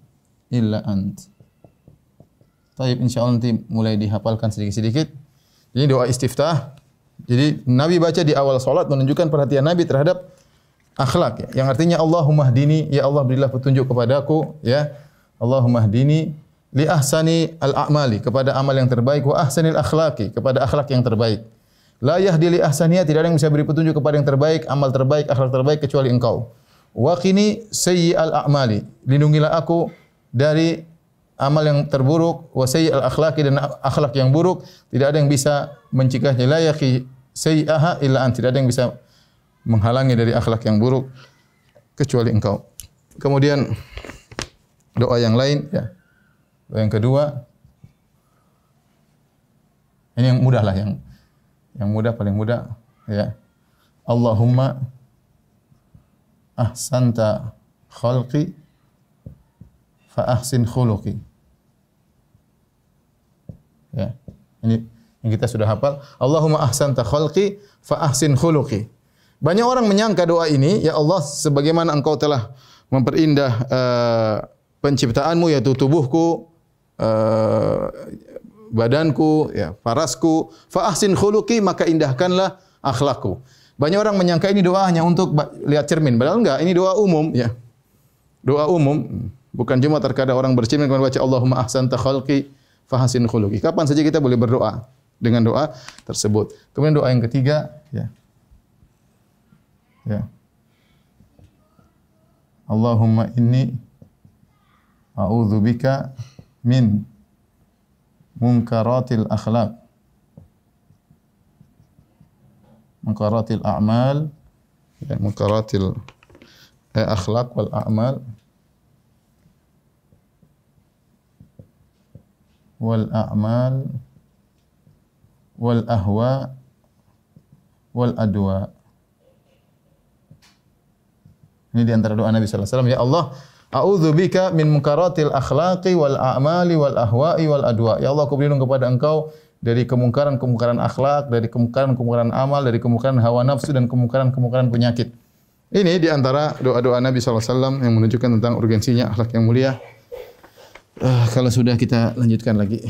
illa ant. Taib insyaallah nanti mulai dihafalkan sedikit-sedikit. Ini doa istiftah. Jadi Nabi baca di awal salat menunjukkan perhatian Nabi terhadap akhlak ya. Yang artinya Allahumma hdini, ya Allah berilah petunjuk kepadaku ya. Allahumma hdini li ahsani al-a'mali kepada amal yang terbaik wa ahsanil akhlaqi kepada akhlak yang terbaik. La yahdi li ahsaniya tidak ada yang bisa beri petunjuk kepada yang terbaik, amal terbaik, akhlak terbaik kecuali Engkau. Wa qini sayyi'al a'mali. Lindungilah aku dari amal yang terburuk wa sayyi'al akhlaqi dan akhlak yang buruk. Tidak ada yang bisa mencegahnya. La yaqi sayyi'aha illa ant. Tidak ada yang bisa menghalangi dari akhlak yang buruk kecuali Engkau. Kemudian doa yang lain ya. Doa yang kedua ini yang mudah lah yang yang mudah paling mudah ya. Allahumma ahsanta khalqi fa ahsin khuluqi. Ya. Ini yang kita sudah hafal. Allahumma ahsanta khalqi fa ahsin khuluqi. Banyak orang menyangka doa ini, ya Allah sebagaimana Engkau telah memperindah uh, penciptaanmu yaitu tubuhku, uh, badanku, ya, farasku, fa ahsin khuluqi maka indahkanlah akhlakku. Banyak orang menyangka ini doa hanya untuk lihat cermin, padahal enggak, ini doa umum ya. Doa umum, bukan cuma terkadang orang bercermin kemudian baca Allahumma ahsanta khalqi fa ahsin khuluqi. Kapan saja kita boleh berdoa dengan doa tersebut. Kemudian doa yang ketiga, ya. Ya. Allahumma inni a'udzubika min munkaratil akhlaq munkaratil a'mal. Ya, munkaratil eh, akhlaq wal a'mal. Wal a'mal. Wal ahwa. Wal adwa. Ini di antara doa Nabi sallallahu alaihi wasallam. Ya Allah A'udzu bika min munkaratil akhlaqi wal a'mali wal ahwa'i wal adwa. Ya Allah, aku berlindung kepada Engkau dari kemungkaran-kemungkaran akhlak, dari kemungkaran-kemungkaran amal, dari kemungkaran hawa nafsu dan kemungkaran-kemungkaran penyakit. Ini di antara doa-doa Nabi SAW yang menunjukkan tentang urgensinya akhlak yang mulia. Uh, kalau sudah kita lanjutkan lagi.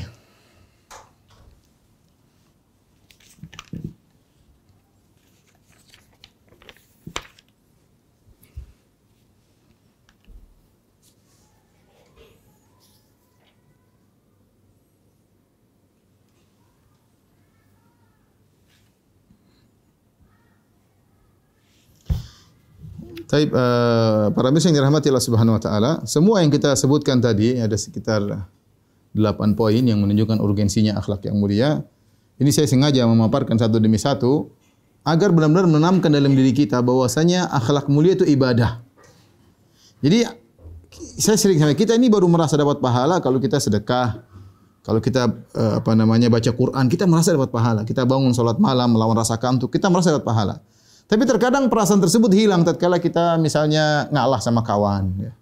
Taib uh, para misal yang dirahmati Allah Subhanahu wa taala, semua yang kita sebutkan tadi ada sekitar 8 poin yang menunjukkan urgensinya akhlak yang mulia. Ini saya sengaja memaparkan satu demi satu agar benar-benar menanamkan dalam diri kita bahwasanya akhlak mulia itu ibadah. Jadi saya sering sampai kita ini baru merasa dapat pahala kalau kita sedekah, kalau kita uh, apa namanya baca Quran, kita merasa dapat pahala. Kita bangun salat malam melawan rasa kantuk, kita merasa dapat pahala. Tapi terkadang perasaan tersebut hilang tatkala kita misalnya ngalah sama kawan. Ya.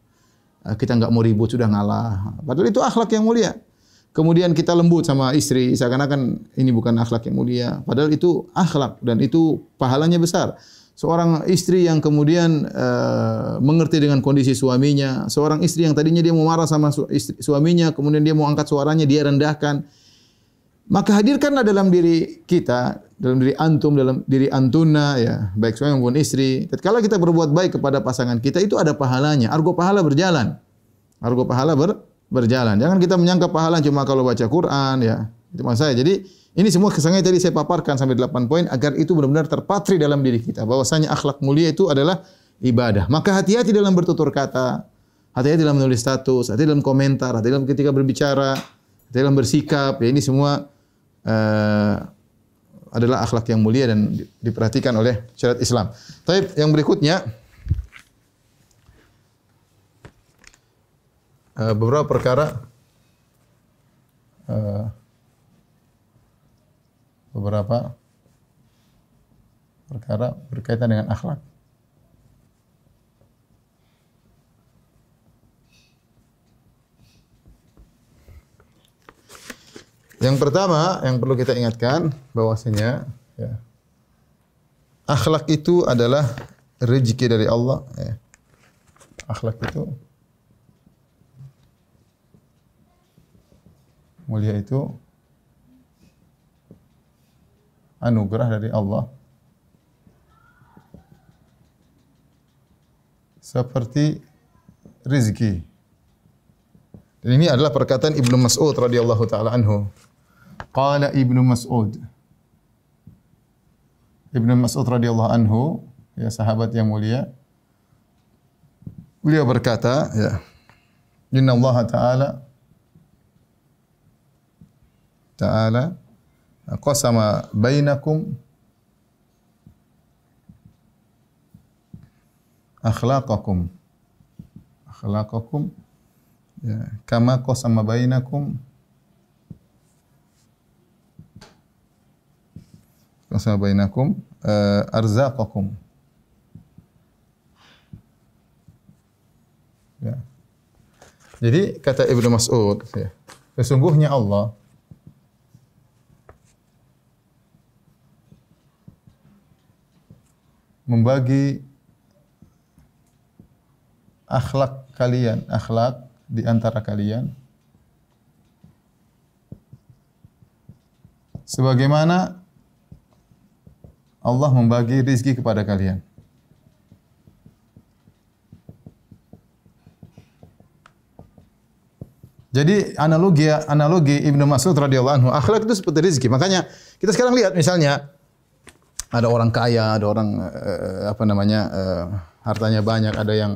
Eh, kita nggak mau ribut sudah ngalah. Padahal itu akhlak yang mulia. Kemudian kita lembut sama istri, seakan-akan ini bukan akhlak yang mulia. Padahal itu akhlak dan itu pahalanya besar. Seorang istri yang kemudian uh, mengerti dengan kondisi suaminya, seorang istri yang tadinya dia mau marah sama su istri, suaminya, kemudian dia mau angkat suaranya, dia rendahkan. Maka hadirkanlah dalam diri kita, dalam diri antum, dalam diri antuna, ya, baik suami maupun istri. Kalau kita berbuat baik kepada pasangan kita, itu ada pahalanya. Argo pahala berjalan. Argo pahala ber, berjalan. Jangan kita menyangka pahala cuma kalau baca Quran, ya. Itu maksud saya. Jadi, ini semua kesannya tadi saya paparkan sampai 8 poin agar itu benar-benar terpatri dalam diri kita. Bahwasanya akhlak mulia itu adalah ibadah. Maka hati-hati dalam bertutur kata, hati-hati dalam menulis status, hati-hati dalam komentar, hati-hati dalam ketika berbicara, hati-hati dalam bersikap. Ya, ini semua uh, adalah akhlak yang mulia dan diperhatikan oleh syariat Islam. Tapi yang berikutnya uh, beberapa perkara uh, beberapa perkara berkaitan dengan akhlak. Yang pertama yang perlu kita ingatkan bahwasanya ya, akhlak itu adalah rezeki dari Allah. Ya. Akhlak itu mulia itu anugerah dari Allah. seperti rizki. Dan ini adalah perkataan Ibnu Mas'ud radhiyallahu taala anhu. Qala Ibnu Mas'ud. Ibnu Mas'ud radhiyallahu anhu, ya sahabat yang mulia. Beliau berkata, ya. Inna Allah Ta'ala Ta'ala qasama bainakum akhlaqakum akhlaqakum ya kama qasama bainakum qasama bainakum uh, arzaqakum? Ya. Jadi kata Ibnu Mas'ud ya sesungguhnya Allah membagi akhlak kalian, akhlak di antara kalian sebagaimana Allah membagi rizki kepada kalian. Jadi analogi analogi Ibnu Mas'ud radhiyallahu anhu, akhlak itu seperti rizki. Makanya kita sekarang lihat misalnya ada orang kaya, ada orang uh, apa namanya uh, hartanya banyak, ada yang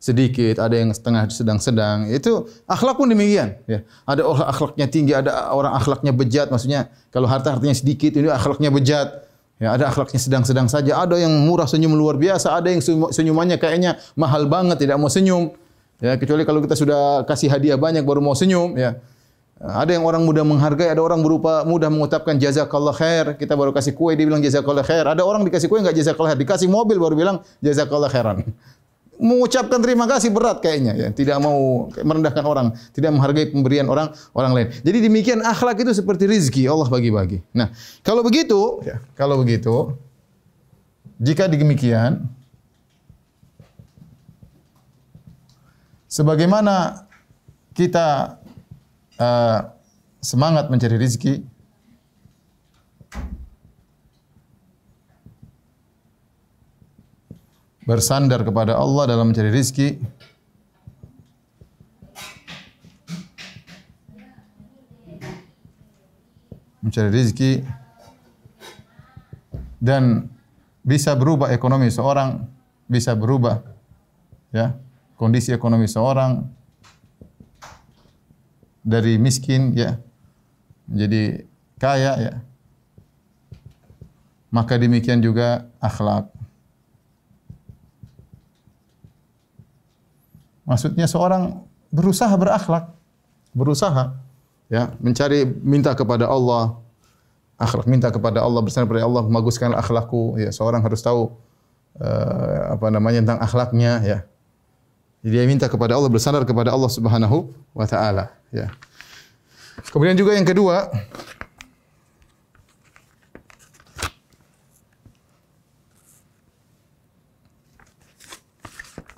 sedikit, ada yang setengah sedang-sedang. Itu akhlak pun demikian. Ya. Ada orang akhlaknya tinggi, ada orang akhlaknya bejat. Maksudnya kalau harta hartanya sedikit, ini akhlaknya bejat. Ya, ada akhlaknya sedang-sedang saja. Ada yang murah senyum luar biasa. Ada yang senyumannya kayaknya mahal banget, tidak mau senyum. Ya, kecuali kalau kita sudah kasih hadiah banyak baru mau senyum. Ya. Ada yang orang mudah menghargai, ada orang berupa mudah mengucapkan jazakallah khair. Kita baru kasih kue, dia bilang jazakallah khair. Ada orang dikasih kue enggak jazakallah khair, dikasih mobil baru bilang jazakallah khairan mengucapkan terima kasih berat kayaknya ya. Tidak mau merendahkan orang tidak menghargai pemberian orang orang lain. Jadi demikian akhlak itu seperti rizki Allah bagi-bagi. Nah kalau begitu ya, kalau begitu jika demikian sebagaimana kita uh, semangat mencari rizki bersandar kepada Allah dalam mencari rizki. Mencari rizki dan bisa berubah ekonomi seorang, bisa berubah ya kondisi ekonomi seorang dari miskin ya menjadi kaya ya. Maka demikian juga akhlak. Maksudnya seorang berusaha berakhlak, berusaha ya, mencari minta kepada Allah, akhlak minta kepada Allah bersandar kepada Allah, baguskan akhlakku ya. Seorang harus tahu uh, apa namanya tentang akhlaknya ya. Jadi dia minta kepada Allah bersandar kepada Allah Subhanahu wa taala ya. Kemudian juga yang kedua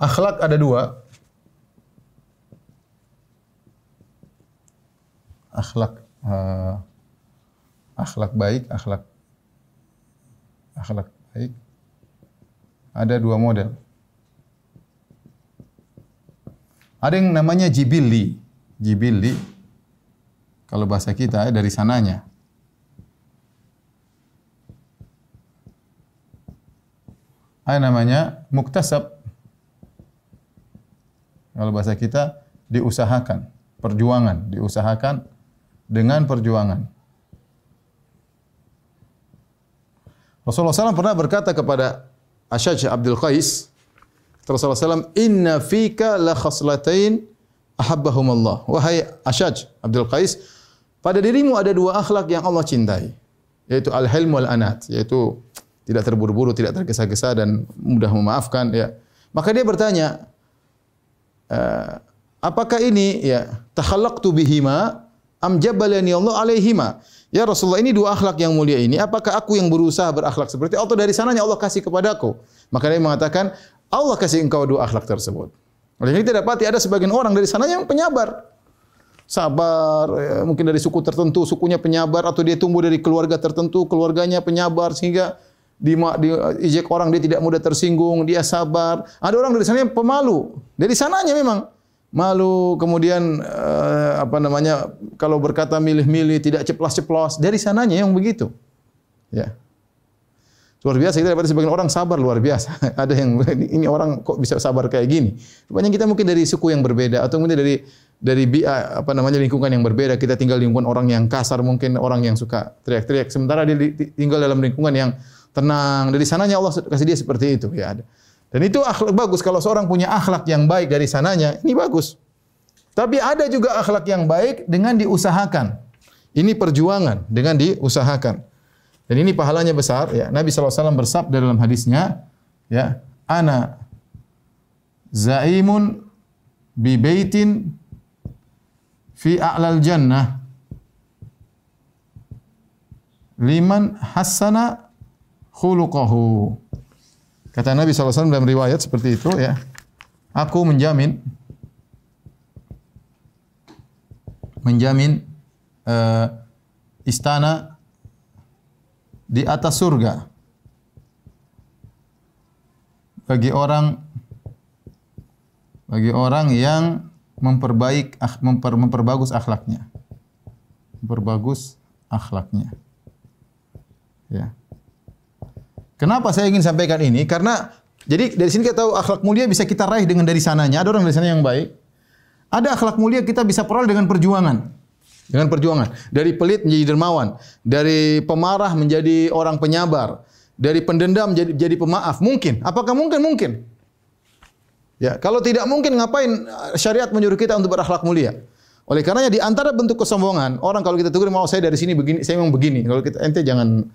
Akhlak ada dua. Akhlak uh, akhlak baik, akhlak akhlak baik ada dua model. Ada yang namanya jibilli. Jibilli kalau bahasa kita ya, dari sananya. Ada namanya muktasab. Kalau bahasa kita diusahakan, perjuangan, diusahakan dengan perjuangan. Rasulullah SAW pernah berkata kepada Asyaj Abdul Qais, Rasulullah SAW, Inna fika la khaslatain ahabbahum Allah. Wahai Asyaj Abdul Qais, pada dirimu ada dua akhlak yang Allah cintai, yaitu al-hilm wal anat, yaitu tidak terburu-buru, tidak tergesa-gesa dan mudah memaafkan. Ya. Maka dia bertanya, uh, apakah ini ya takhallaqtu bihima am jabalani Allah alaihima. Ya Rasulullah ini dua akhlak yang mulia ini, apakah aku yang berusaha berakhlak seperti atau dari sananya Allah kasih kepadaku? Maka dia mengatakan, Allah kasih engkau dua akhlak tersebut. Oleh ini tidak pati ada sebagian orang dari sana yang penyabar. Sabar, ya, mungkin dari suku tertentu, sukunya penyabar atau dia tumbuh dari keluarga tertentu, keluarganya penyabar sehingga di, di ijek orang dia tidak mudah tersinggung, dia sabar. Ada orang dari sana yang pemalu. Dari sananya memang malu, kemudian uh, apa namanya kalau berkata milih-milih tidak ceplos-ceplos. Dari sananya yang begitu. Ya. Luar biasa kita dapat sebagian orang sabar luar biasa. Ada yang ini orang kok bisa sabar kayak gini. Rupanya kita mungkin dari suku yang berbeda atau mungkin dari dari apa namanya lingkungan yang berbeda. Kita tinggal di lingkungan orang yang kasar, mungkin orang yang suka teriak-teriak. Sementara dia tinggal dalam lingkungan yang tenang. Dari sananya Allah kasih dia seperti itu ya ada. Dan itu akhlak bagus kalau seorang punya akhlak yang baik dari sananya, ini bagus. Tapi ada juga akhlak yang baik dengan diusahakan. Ini perjuangan dengan diusahakan. Dan ini pahalanya besar ya. Nabi SAW bersabda dalam hadisnya ya, ana zaimun bi baitin fi a'lal jannah liman hasana khuluquhu. Kata Nabi SAW dalam riwayat seperti itu ya. Aku menjamin menjamin uh, istana di atas surga bagi orang bagi orang yang memperbaik memper, memperbagus akhlaknya. Memperbagus akhlaknya. Ya kenapa saya ingin sampaikan ini karena jadi dari sini kita tahu akhlak mulia bisa kita raih dengan dari sananya ada orang dari sana yang baik ada akhlak mulia kita bisa peroleh dengan perjuangan dengan perjuangan. Dari pelit menjadi dermawan, dari pemarah menjadi orang penyabar, dari pendendam menjadi jadi pemaaf. Mungkin. Apakah mungkin? Mungkin. Ya, kalau tidak mungkin ngapain syariat menyuruh kita untuk berakhlak mulia? Oleh karenanya di antara bentuk kesombongan, orang kalau kita tegur mau saya dari sini begini, saya memang begini. Kalau kita ente jangan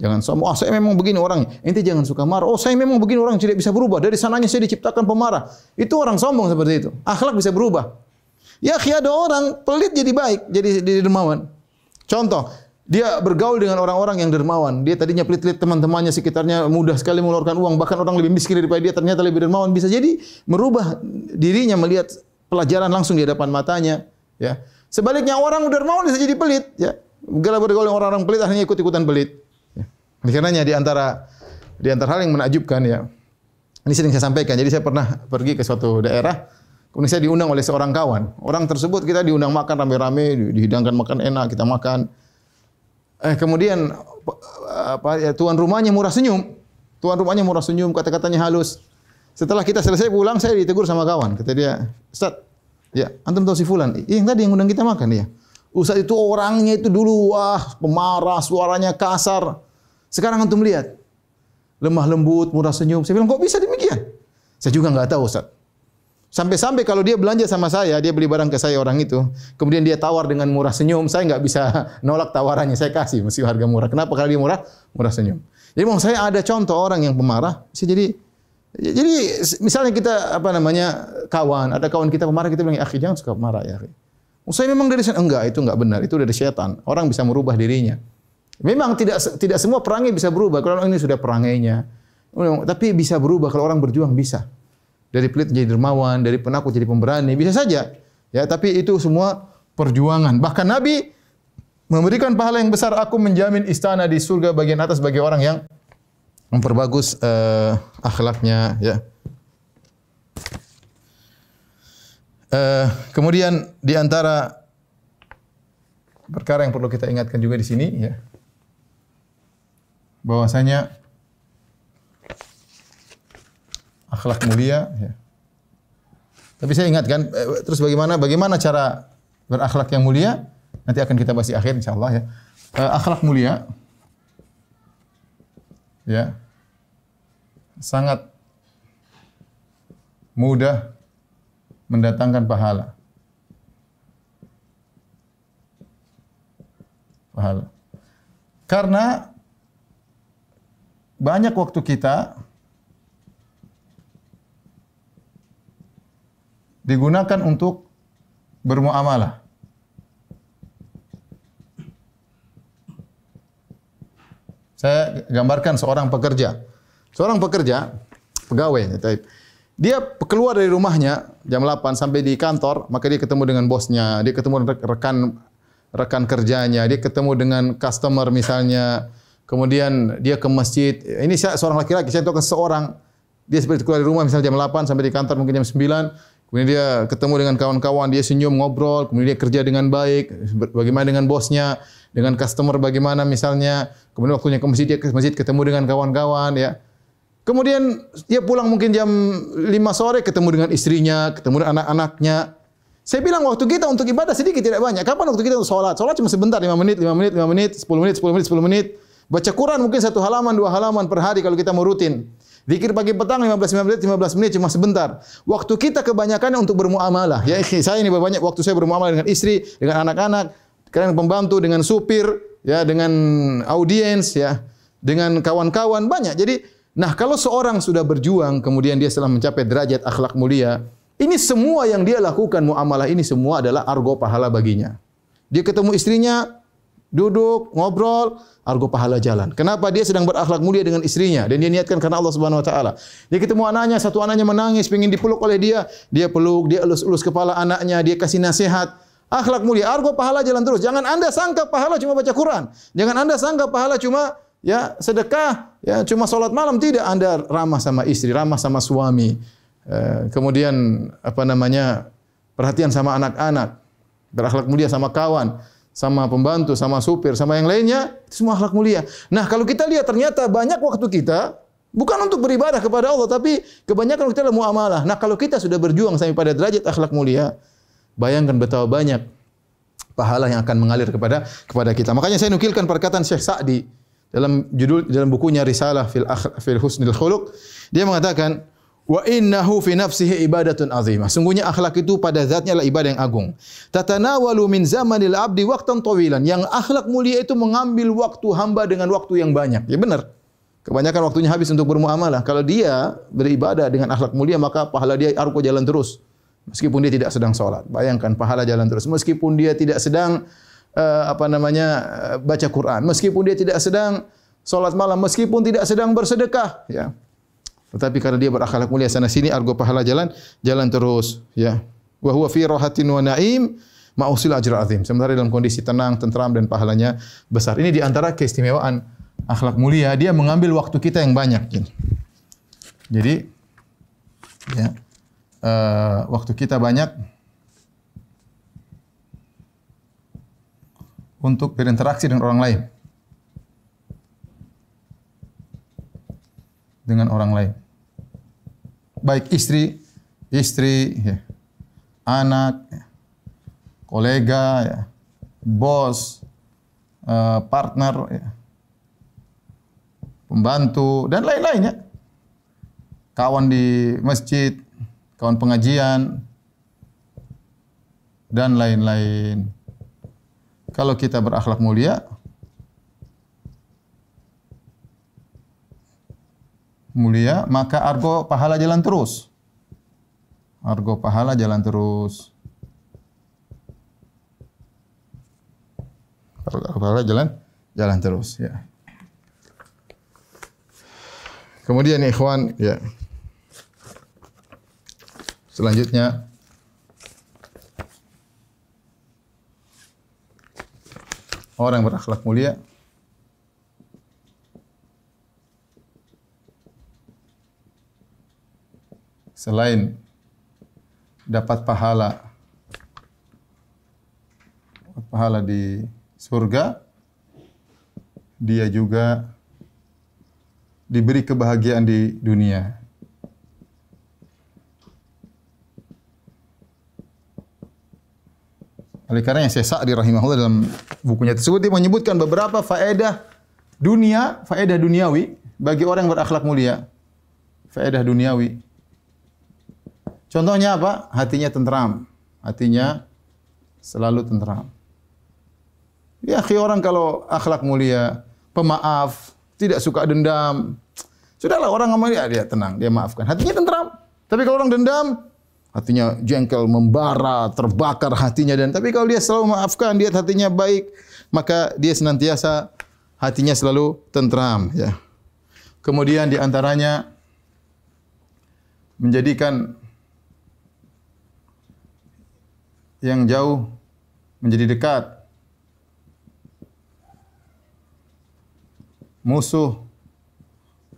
jangan sombong. Oh, saya memang begini orang. Ente jangan suka marah. Oh, saya memang begini orang tidak bisa berubah. Dari sananya saya diciptakan pemarah. Itu orang sombong seperti itu. Akhlak bisa berubah. Ya ada orang pelit jadi baik, jadi jadi dermawan. Contoh, dia bergaul dengan orang-orang yang dermawan. Dia tadinya pelit-pelit teman-temannya sekitarnya mudah sekali mengeluarkan uang, bahkan orang lebih miskin daripada dia ternyata lebih dermawan. Bisa jadi merubah dirinya melihat pelajaran langsung di hadapan matanya, ya. Sebaliknya orang dermawan bisa jadi pelit, ya. Gara bergaul dengan orang-orang pelit akhirnya ikut-ikutan pelit. Ya. Karenanya di antara di antara hal yang menakjubkan ya. Ini sering saya sampaikan. Jadi saya pernah pergi ke suatu daerah, Kemudian saya diundang oleh seorang kawan. Orang tersebut kita diundang makan rame-rame, dihidangkan makan enak, kita makan. Eh kemudian apa ya tuan rumahnya murah senyum. Tuan rumahnya murah senyum, kata-katanya halus. Setelah kita selesai pulang, saya ditegur sama kawan. Kata dia, "Ustaz, ya, antum tahu si fulan? Iya, yang tadi yang undang kita makan ya. Ustaz itu orangnya itu dulu wah, pemarah, suaranya kasar. Sekarang antum lihat, lemah lembut, murah senyum. Saya bilang, "Kok bisa demikian?" Saya juga nggak tahu, Ustaz. Sampai-sampai kalau dia belanja sama saya, dia beli barang ke saya orang itu, kemudian dia tawar dengan murah senyum, saya nggak bisa nolak tawarannya, saya kasih mesti harga murah. Kenapa? Karena dia murah, murah senyum. Jadi mau saya ada contoh orang yang pemarah, sih jadi jadi misalnya kita apa namanya kawan, ada kawan kita pemarah kita bilang, "Akhi, jangan suka marah ya, akhi." Saya memang dari sana enggak, itu enggak benar, itu dari setan. Orang bisa merubah dirinya. Memang tidak tidak semua perangai bisa berubah. Kalau ini sudah perangainya, tapi bisa berubah kalau orang berjuang bisa dari pelit jadi dermawan, dari penakut jadi pemberani, bisa saja. Ya, tapi itu semua perjuangan. Bahkan Nabi memberikan pahala yang besar aku menjamin istana di surga bagian atas bagi orang yang memperbagus uh, akhlaknya ya. Uh, kemudian di antara perkara yang perlu kita ingatkan juga di sini ya bahwasanya akhlak mulia. Ya. Tapi saya ingatkan, eh, terus bagaimana bagaimana cara berakhlak yang mulia? Nanti akan kita bahas di akhir insyaallah ya. Uh, akhlak mulia ya sangat mudah mendatangkan pahala. Pahala. Karena banyak waktu kita digunakan untuk bermuamalah. Saya gambarkan seorang pekerja. Seorang pekerja, pegawai, dia keluar dari rumahnya jam 8 sampai di kantor, maka dia ketemu dengan bosnya, dia ketemu rekan rekan kerjanya, dia ketemu dengan customer misalnya, kemudian dia ke masjid. Ini saya seorang laki-laki, saya tahu seorang dia seperti keluar dari rumah misalnya jam 8 sampai di kantor mungkin jam 9. Kemudian dia ketemu dengan kawan-kawan, dia senyum, ngobrol, kemudian dia kerja dengan baik, bagaimana dengan bosnya, dengan customer bagaimana misalnya, kemudian waktunya ke masjid dia ke masjid ketemu dengan kawan-kawan ya. Kemudian dia pulang mungkin jam 5 sore ketemu dengan istrinya, ketemu dengan anak-anaknya. Saya bilang waktu kita untuk ibadah sedikit tidak banyak. Kapan waktu kita untuk sholat? Sholat cuma sebentar, 5 menit, 5 menit, 5 menit, 10 menit, 10 menit, 10 menit. Baca Quran mungkin satu halaman, dua halaman per hari kalau kita mau rutin. Zikir pagi petang 15 menit, 15 menit cuma sebentar. Waktu kita kebanyakan untuk bermuamalah. Ya, saya ini banyak waktu saya bermuamalah dengan istri, dengan anak-anak, dengan pembantu, dengan supir, ya, dengan audiens, ya, dengan kawan-kawan banyak. Jadi Nah, kalau seorang sudah berjuang kemudian dia setelah mencapai derajat akhlak mulia, ini semua yang dia lakukan muamalah ini semua adalah argo pahala baginya. Dia ketemu istrinya, duduk, ngobrol, argo pahala jalan. Kenapa dia sedang berakhlak mulia dengan istrinya dan dia niatkan karena Allah Subhanahu wa taala. Dia ketemu anaknya, satu anaknya menangis, ingin dipeluk oleh dia, dia peluk, dia elus-elus kepala anaknya, dia kasih nasihat. Akhlak mulia, argo pahala jalan terus. Jangan Anda sangka pahala cuma baca Quran. Jangan Anda sangka pahala cuma ya sedekah, ya cuma sholat malam tidak Anda ramah sama istri, ramah sama suami. Eh, kemudian apa namanya? perhatian sama anak-anak, berakhlak mulia sama kawan, sama pembantu, sama supir, sama yang lainnya, itu semua akhlak mulia. Nah, kalau kita lihat ternyata banyak waktu kita bukan untuk beribadah kepada Allah, tapi kebanyakan kita adalah muamalah. Nah, kalau kita sudah berjuang sampai pada derajat akhlak mulia, bayangkan betapa banyak pahala yang akan mengalir kepada kepada kita. Makanya saya nukilkan perkataan Syekh Sa'di dalam judul dalam bukunya Risalah fil Akh, fil Husnil Khuluq dia mengatakan wa innahu fi nafsihi ibadatun azimah. Sungguhnya akhlak itu pada zatnya adalah ibadah yang agung. Tatanawalu min zamanil abdi waqtan tawilan. Yang akhlak mulia itu mengambil waktu hamba dengan waktu yang banyak. Ya benar. Kebanyakan waktunya habis untuk bermuamalah. Kalau dia beribadah dengan akhlak mulia maka pahala dia arko jalan terus. Meskipun dia tidak sedang sholat. Bayangkan pahala jalan terus. Meskipun dia tidak sedang uh, apa namanya uh, baca Quran, meskipun dia tidak sedang salat malam, meskipun tidak sedang bersedekah, ya. Tetapi karena dia berakhlak mulia sana sini argo pahala jalan jalan terus, ya. Wa huwa fi rahatin wa naim ma'usil ajra azim. Sementara dalam kondisi tenang, tentram dan pahalanya besar. Ini di antara keistimewaan akhlak mulia, dia mengambil waktu kita yang banyak. Jadi ya, uh, waktu kita banyak untuk berinteraksi dengan orang lain. Dengan orang lain. Baik istri, istri, ya, anak, ya, kolega, ya, bos, uh, partner, ya, pembantu, dan lain-lainnya. Kawan di masjid, kawan pengajian, dan lain-lain. Kalau kita berakhlak mulia, mulia, maka argo pahala jalan terus. Argo pahala jalan terus. Argo pahala jalan jalan terus, ya. Kemudian ikhwan, ya. Selanjutnya orang berakhlak mulia selain dapat pahala pahala di surga dia juga diberi kebahagiaan di dunia Oleh karena yang saya Sa'di rahimahullah dalam bukunya tersebut dia menyebutkan beberapa faedah dunia, faedah duniawi bagi orang yang berakhlak mulia. Faedah duniawi. Contohnya apa? Hatinya tentram. Hatinya selalu tentram. Ya, khi orang kalau akhlak mulia, pemaaf, tidak suka dendam. Sudahlah orang ngomong dia, dia tenang, dia maafkan. Hatinya tentram. Tapi kalau orang dendam, hatinya jengkel, membara, terbakar hatinya dan tapi kalau dia selalu maafkan, dia hatinya baik, maka dia senantiasa hatinya selalu tentram ya. Kemudian di antaranya menjadikan yang jauh menjadi dekat. musuh,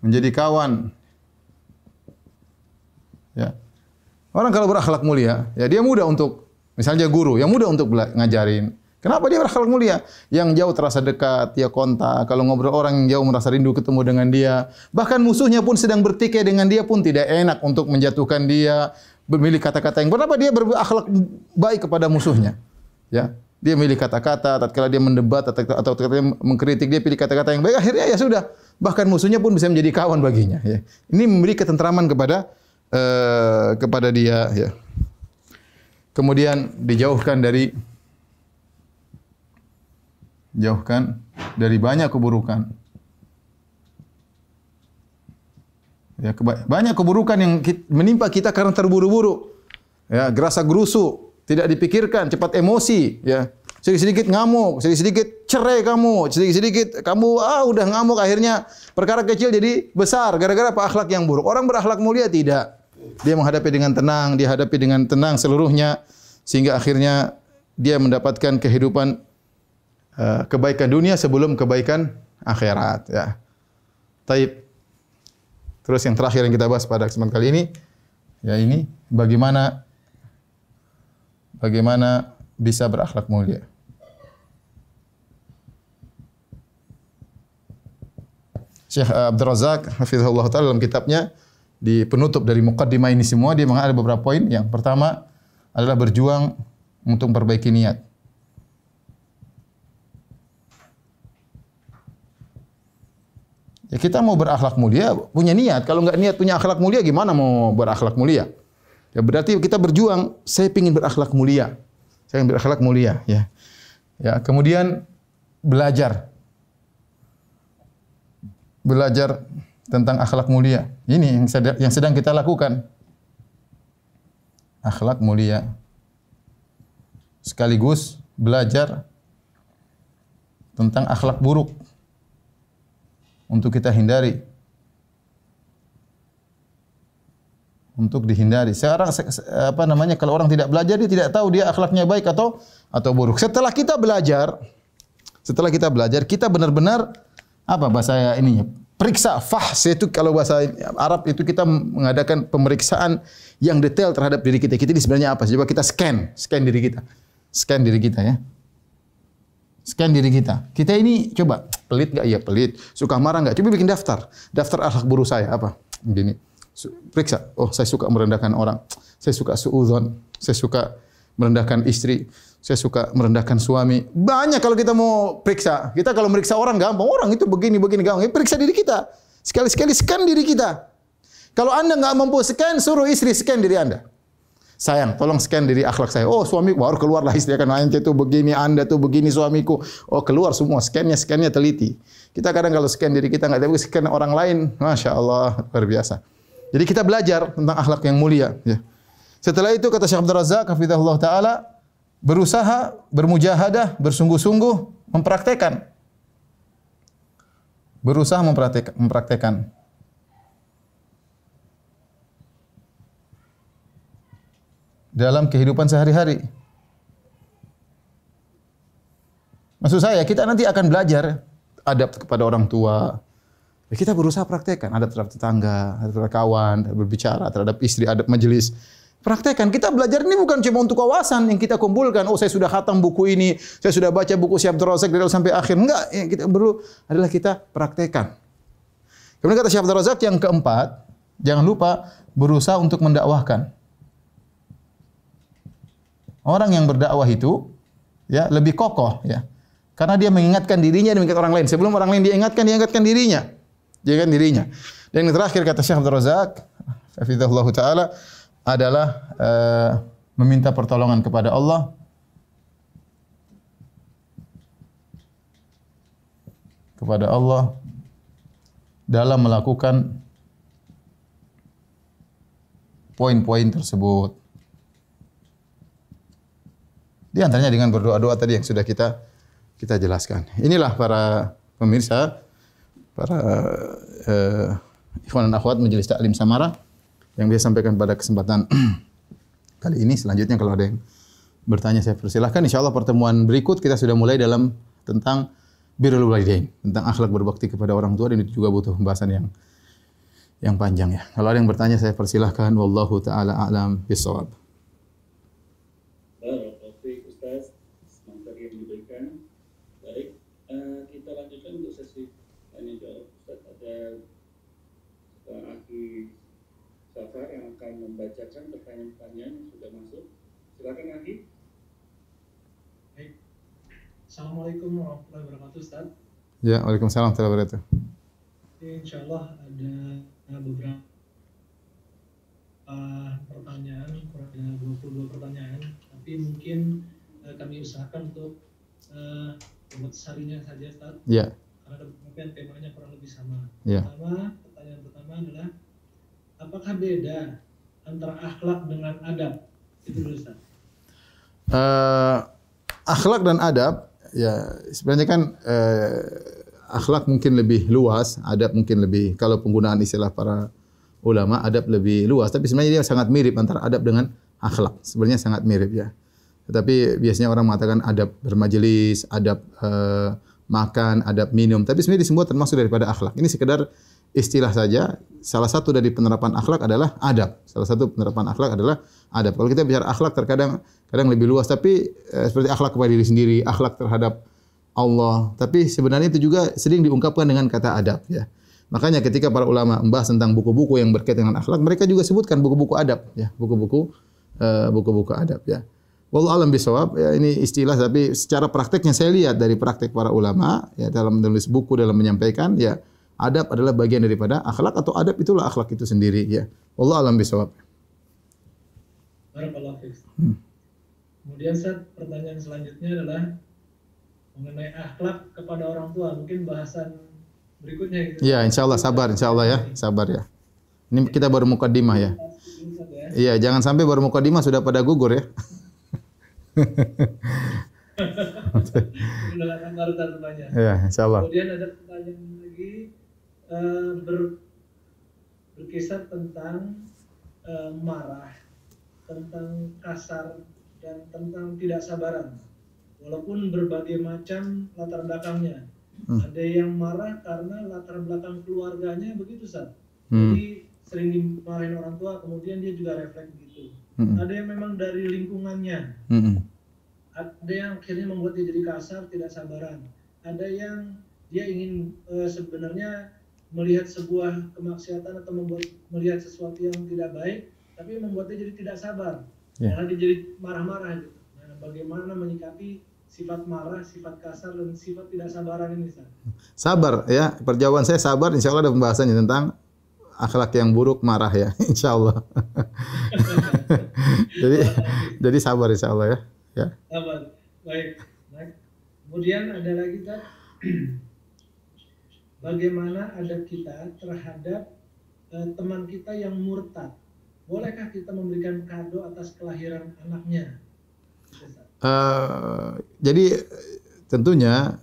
menjadi kawan. Ya. Orang kalau berakhlak mulia, ya dia mudah untuk misalnya guru, yang mudah untuk ngajarin. Kenapa dia berakhlak mulia? Yang jauh terasa dekat, dia kontak. Kalau ngobrol orang yang jauh merasa rindu ketemu dengan dia. Bahkan musuhnya pun sedang bertikai dengan dia pun tidak enak untuk menjatuhkan dia, memilih kata-kata yang kenapa dia berakhlak baik kepada musuhnya. Ya, dia milih kata-kata, tatkala dia mendebat atau atau mengkritik dia pilih kata-kata yang baik. Akhirnya ya sudah, bahkan musuhnya pun bisa menjadi kawan baginya. Ya. Ini memberi ketentraman kepada uh, kepada dia. Ya. Kemudian dijauhkan dari jauhkan dari banyak keburukan. Ya, banyak keburukan yang menimpa kita karena terburu-buru. Ya, gerasa gerusu, tidak dipikirkan, cepat emosi, ya. Sedikit-sedikit ngamuk, sedikit-sedikit cerai kamu, sedikit-sedikit kamu ah udah ngamuk akhirnya perkara kecil jadi besar gara-gara apa akhlak yang buruk. Orang berakhlak mulia tidak. Dia menghadapi dengan tenang, dia hadapi dengan tenang seluruhnya sehingga akhirnya dia mendapatkan kehidupan Eh, kebaikan dunia sebelum kebaikan akhirat ya. Taib. Terus yang terakhir yang kita bahas pada kesempatan kali ini ya ini bagaimana bagaimana bisa berakhlak mulia. Syekh Abdul Razak hafizahullah taala dalam kitabnya di penutup dari mukaddimah ini semua dia mengatakan ada beberapa poin. Yang pertama adalah berjuang untuk memperbaiki niat. Ya kita mau berakhlak mulia, punya niat. Kalau nggak niat punya akhlak mulia, gimana mau berakhlak mulia? Ya berarti kita berjuang, saya ingin berakhlak mulia. Saya ingin berakhlak mulia, ya. Ya, kemudian belajar. Belajar tentang akhlak mulia. Ini yang sedang, yang sedang kita lakukan. Akhlak mulia. Sekaligus belajar tentang akhlak buruk untuk kita hindari. Untuk dihindari. Sekarang apa namanya kalau orang tidak belajar dia tidak tahu dia akhlaknya baik atau atau buruk. Setelah kita belajar, setelah kita belajar kita benar-benar apa bahasa ini periksa fahs itu kalau bahasa Arab itu kita mengadakan pemeriksaan yang detail terhadap diri kita. Kita ini sebenarnya apa? Coba kita scan, scan diri kita. Scan diri kita ya. Scan diri kita. Kita ini coba pelit nggak? Iya pelit. Suka marah nggak? Coba bikin daftar. Daftar akhlak buruk saya apa? Begini. Periksa. Oh saya suka merendahkan orang. Saya suka suudzon. Saya suka merendahkan istri. Saya suka merendahkan suami. Banyak kalau kita mau periksa. Kita kalau meriksa orang gampang. Orang itu begini begini gampang. Periksa diri kita. Sekali-sekali scan diri kita. Kalau anda nggak mampu scan, suruh istri scan diri anda. Sayang, tolong scan diri akhlak saya. Oh, suami baru keluarlah istri akan ente tuh begini, Anda tuh begini suamiku. Oh, keluar semua scannya, scannya teliti. Kita kadang kalau scan diri kita nggak tahu scan orang lain, masya Allah luar biasa. Jadi kita belajar tentang akhlak yang mulia. Ya. Setelah itu kata Syekh Abdul Razak, hafizahullah taala, berusaha, bermujahadah, bersungguh-sungguh mempraktekkan. Berusaha mempraktekkan. mempraktekkan. Dalam kehidupan sehari-hari. Maksud saya, kita nanti akan belajar adab kepada orang tua. Kita berusaha praktekkan adab terhadap tetangga, adab terhadap kawan, berbicara terhadap istri, adab majelis. Praktekkan. Kita belajar ini bukan cuma untuk kawasan yang kita kumpulkan. Oh, saya sudah khatam buku ini, saya sudah baca buku Syekh Abdul Razak dari sampai akhir. Enggak, yang kita perlu adalah kita praktekkan. Kemudian kata Syekh Abdul Razak yang keempat, jangan lupa berusaha untuk mendakwahkan. Orang yang berdakwah itu ya lebih kokoh ya. Karena dia mengingatkan dirinya dan mengingatkan orang lain. Sebelum orang lain dia ingatkan, dia ingatkan dirinya. Dia dirinya. Dan yang terakhir kata Syekh Abdul Razak, hafizahullah taala adalah uh, meminta pertolongan kepada Allah kepada Allah dalam melakukan poin-poin tersebut. Di antaranya dengan berdoa-doa tadi yang sudah kita kita jelaskan. Inilah para pemirsa, para uh, ikhwan dan akhwat Majelis Taklim Samara yang bisa sampaikan pada kesempatan kali ini. Selanjutnya kalau ada yang bertanya saya persilahkan. Insya Allah pertemuan berikut kita sudah mulai dalam tentang birrul walidain, tentang akhlak berbakti kepada orang tua dan itu juga butuh pembahasan yang yang panjang ya. Kalau ada yang bertanya saya persilahkan wallahu taala a'lam bisawab. Baik, Ustaz, materi yang diberikan. Baik, uh, kita lanjutkan untuk sesi tanya jawab. Ustaz, ada uh, Aki Safar yang akan membacakan pertanyaan-pertanyaan yang sudah masuk. Silakan Aki. Baik. Assalamualaikum warahmatullahi wabarakatuh, Ustaz. Ya, Waalaikumsalam warahmatullahi wabarakatuh. Insya Allah ada beberapa uh, pertanyaan, kurang lebih 22 pertanyaan, tapi mungkin uh, kami usahakan untuk uh, buat seharinya saja, Ustaz. Ya, Karena mungkin temanya kurang lebih sama. ya. Pertama, pertanyaan pertama adalah apakah beda antara akhlak dengan adab? Itu Ustaz. Eh, akhlak dan adab ya sebenarnya kan eh, akhlak mungkin lebih luas, adab mungkin lebih kalau penggunaan istilah para ulama adab lebih luas, tapi sebenarnya dia sangat mirip antara adab dengan akhlak. Sebenarnya sangat mirip ya. Tetapi biasanya orang mengatakan adab bermajelis, adab eh, makan, adab minum, tapi sebenarnya semua termasuk daripada akhlak. Ini sekedar istilah saja. Salah satu dari penerapan akhlak adalah adab. Salah satu penerapan akhlak adalah adab. Kalau kita bicara akhlak terkadang kadang lebih luas, tapi eh, seperti akhlak kepada diri sendiri, akhlak terhadap Allah. Tapi sebenarnya itu juga sering diungkapkan dengan kata adab ya. Makanya ketika para ulama membahas tentang buku-buku yang berkaitan dengan akhlak, mereka juga sebutkan buku-buku adab ya, buku-buku eh, buku-buku adab ya. Wallahu alam bisawab ya ini istilah tapi secara prakteknya saya lihat dari praktek para ulama ya dalam menulis buku dalam menyampaikan ya adab adalah bagian daripada akhlak atau adab itulah akhlak itu sendiri ya. Wallahu alam bisawab. Hmm. Kemudian Ustaz, pertanyaan selanjutnya adalah mengenai akhlak kepada orang tua. Mungkin bahasan berikutnya gitu. Ya, insya Allah sabar, insya Allah ya, sabar ya. Ini kita baru mukadimah ya. Ya. Iya, jangan sampai baru mukadimah sudah pada gugur ya. Iya, insya Allah. Kemudian ada pertanyaan eh, ber, berkisar tentang eh, marah, tentang kasar dan tentang tidak sabaran. Walaupun berbagai macam latar belakangnya. Hmm. Ada yang marah karena latar belakang keluarganya begitu, Sat. Hmm. Jadi sering dimarahin orang tua, kemudian dia juga refleks begitu. Hmm. Ada yang memang dari lingkungannya, Hmm. ada yang akhirnya membuat dia jadi kasar, tidak sabaran. Ada yang dia ingin eh, sebenarnya melihat sebuah kemaksiatan atau membuat melihat sesuatu yang tidak baik, tapi membuat dia jadi tidak sabar. Ya. Karena dia jadi marah-marah gitu. Nah, bagaimana menyikapi sifat marah, sifat kasar dan sifat tidak sabaran ini? Sabar ya, perjawaban saya sabar. Insya Allah ada pembahasannya tentang akhlak yang buruk marah ya, insya Allah. jadi jadi sabar insya Allah ya. Ya. Sabar. Baik. Baik. Kemudian ada lagi Ustaz. Bagaimana adab kita terhadap eh, teman kita yang murtad? Bolehkah kita memberikan kado atas kelahiran anaknya? Eh, jadi tentunya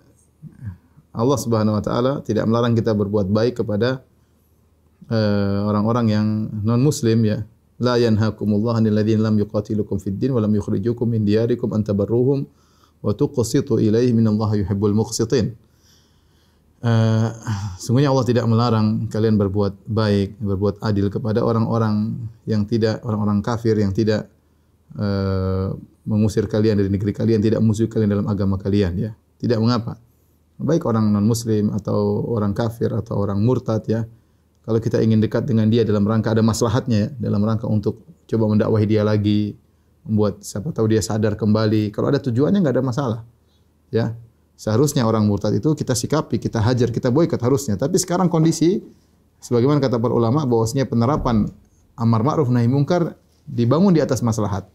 Allah Subhanahu wa taala tidak melarang kita berbuat baik kepada eh, orang-orang yang non muslim ya. La yanhakumullah 'anil ladzina lam yuqatilukum fid din wa lam yukhrijukum min diyarikum an tabarruhum wa tuqsitu ilaihi minallahi yuhibbul muqsitin. Sungguhnya Allah tidak melarang kalian berbuat baik, berbuat adil kepada orang-orang yang tidak orang-orang kafir yang tidak eh, mengusir kalian dari negeri kalian, tidak musuh kalian dalam agama kalian ya. Tidak mengapa. Baik orang non muslim atau orang kafir atau orang murtad ya. Kalau kita ingin dekat dengan dia dalam rangka ada maslahatnya ya, dalam rangka untuk coba mendakwahi dia lagi, membuat siapa tahu dia sadar kembali. Kalau ada tujuannya nggak ada masalah. Ya. Seharusnya orang murtad itu kita sikapi, kita hajar, kita boikot harusnya. Tapi sekarang kondisi sebagaimana kata para ulama bahwasanya penerapan amar ma'ruf nahi mungkar dibangun di atas maslahat.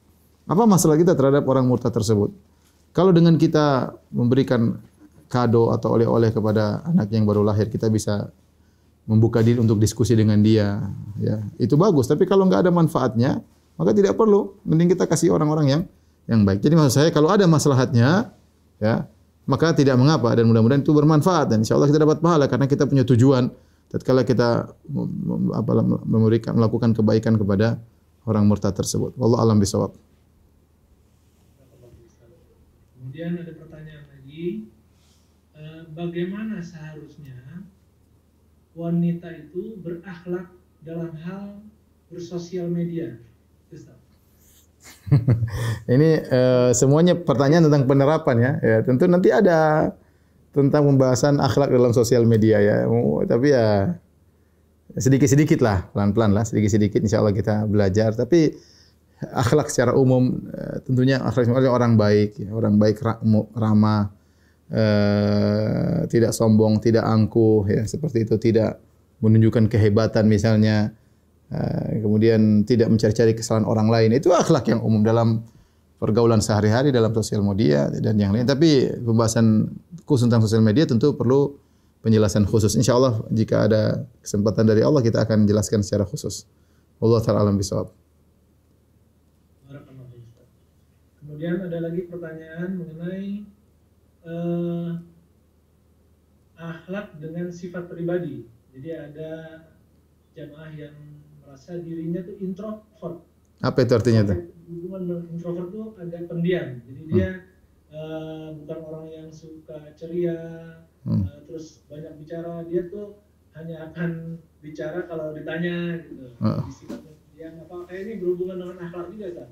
Apa masalah kita terhadap orang murtad tersebut? Kalau dengan kita memberikan kado atau oleh-oleh kepada anak yang baru lahir, kita bisa membuka diri untuk diskusi dengan dia, ya. Itu bagus, tapi kalau nggak ada manfaatnya, maka tidak perlu. Mending kita kasih orang-orang yang yang baik. Jadi maksud saya kalau ada maslahatnya, ya, maka tidak mengapa dan mudah-mudahan itu bermanfaat dan insya Allah kita dapat pahala karena kita punya tujuan tatkala kita apa, memberikan melakukan kebaikan kepada orang murtad tersebut. Wallahu alam bisawab. Kemudian ada pertanyaan lagi, eh, bagaimana seharusnya wanita itu berakhlak dalam hal bersosial media? Ini eh, semuanya pertanyaan tentang penerapan ya. ya. Tentu nanti ada tentang pembahasan akhlak dalam sosial media ya. Oh, Tapi ya sedikit-sedikit lah, pelan-pelan lah, sedikit-sedikit insya Allah kita belajar. Tapi akhlak secara umum eh, tentunya akhlak orang baik, ya. orang baik ramah, eh, tidak sombong, tidak angkuh, ya seperti itu, tidak menunjukkan kehebatan misalnya, kemudian tidak mencari-cari kesalahan orang lain. Itu akhlak yang umum dalam pergaulan sehari-hari dalam sosial media dan yang lain. Tapi pembahasan khusus tentang sosial media tentu perlu penjelasan khusus. Insya Allah jika ada kesempatan dari Allah kita akan jelaskan secara khusus. Allah taala alam bisawab. Kemudian ada lagi pertanyaan mengenai eh, akhlak dengan sifat pribadi. Jadi ada jamaah yang merasa dirinya tuh introvert. Apa itu artinya tuh? Hubungan introvert tuh agak pendiam. Jadi dia eh, bukan orang yang suka ceria, Hmm. eh, terus banyak bicara. Dia tuh hanya akan bicara kalau ditanya gitu. Heeh. Jadi sifatnya pendiam. Apakah ini berhubungan dengan akhlak juga, Ustaz?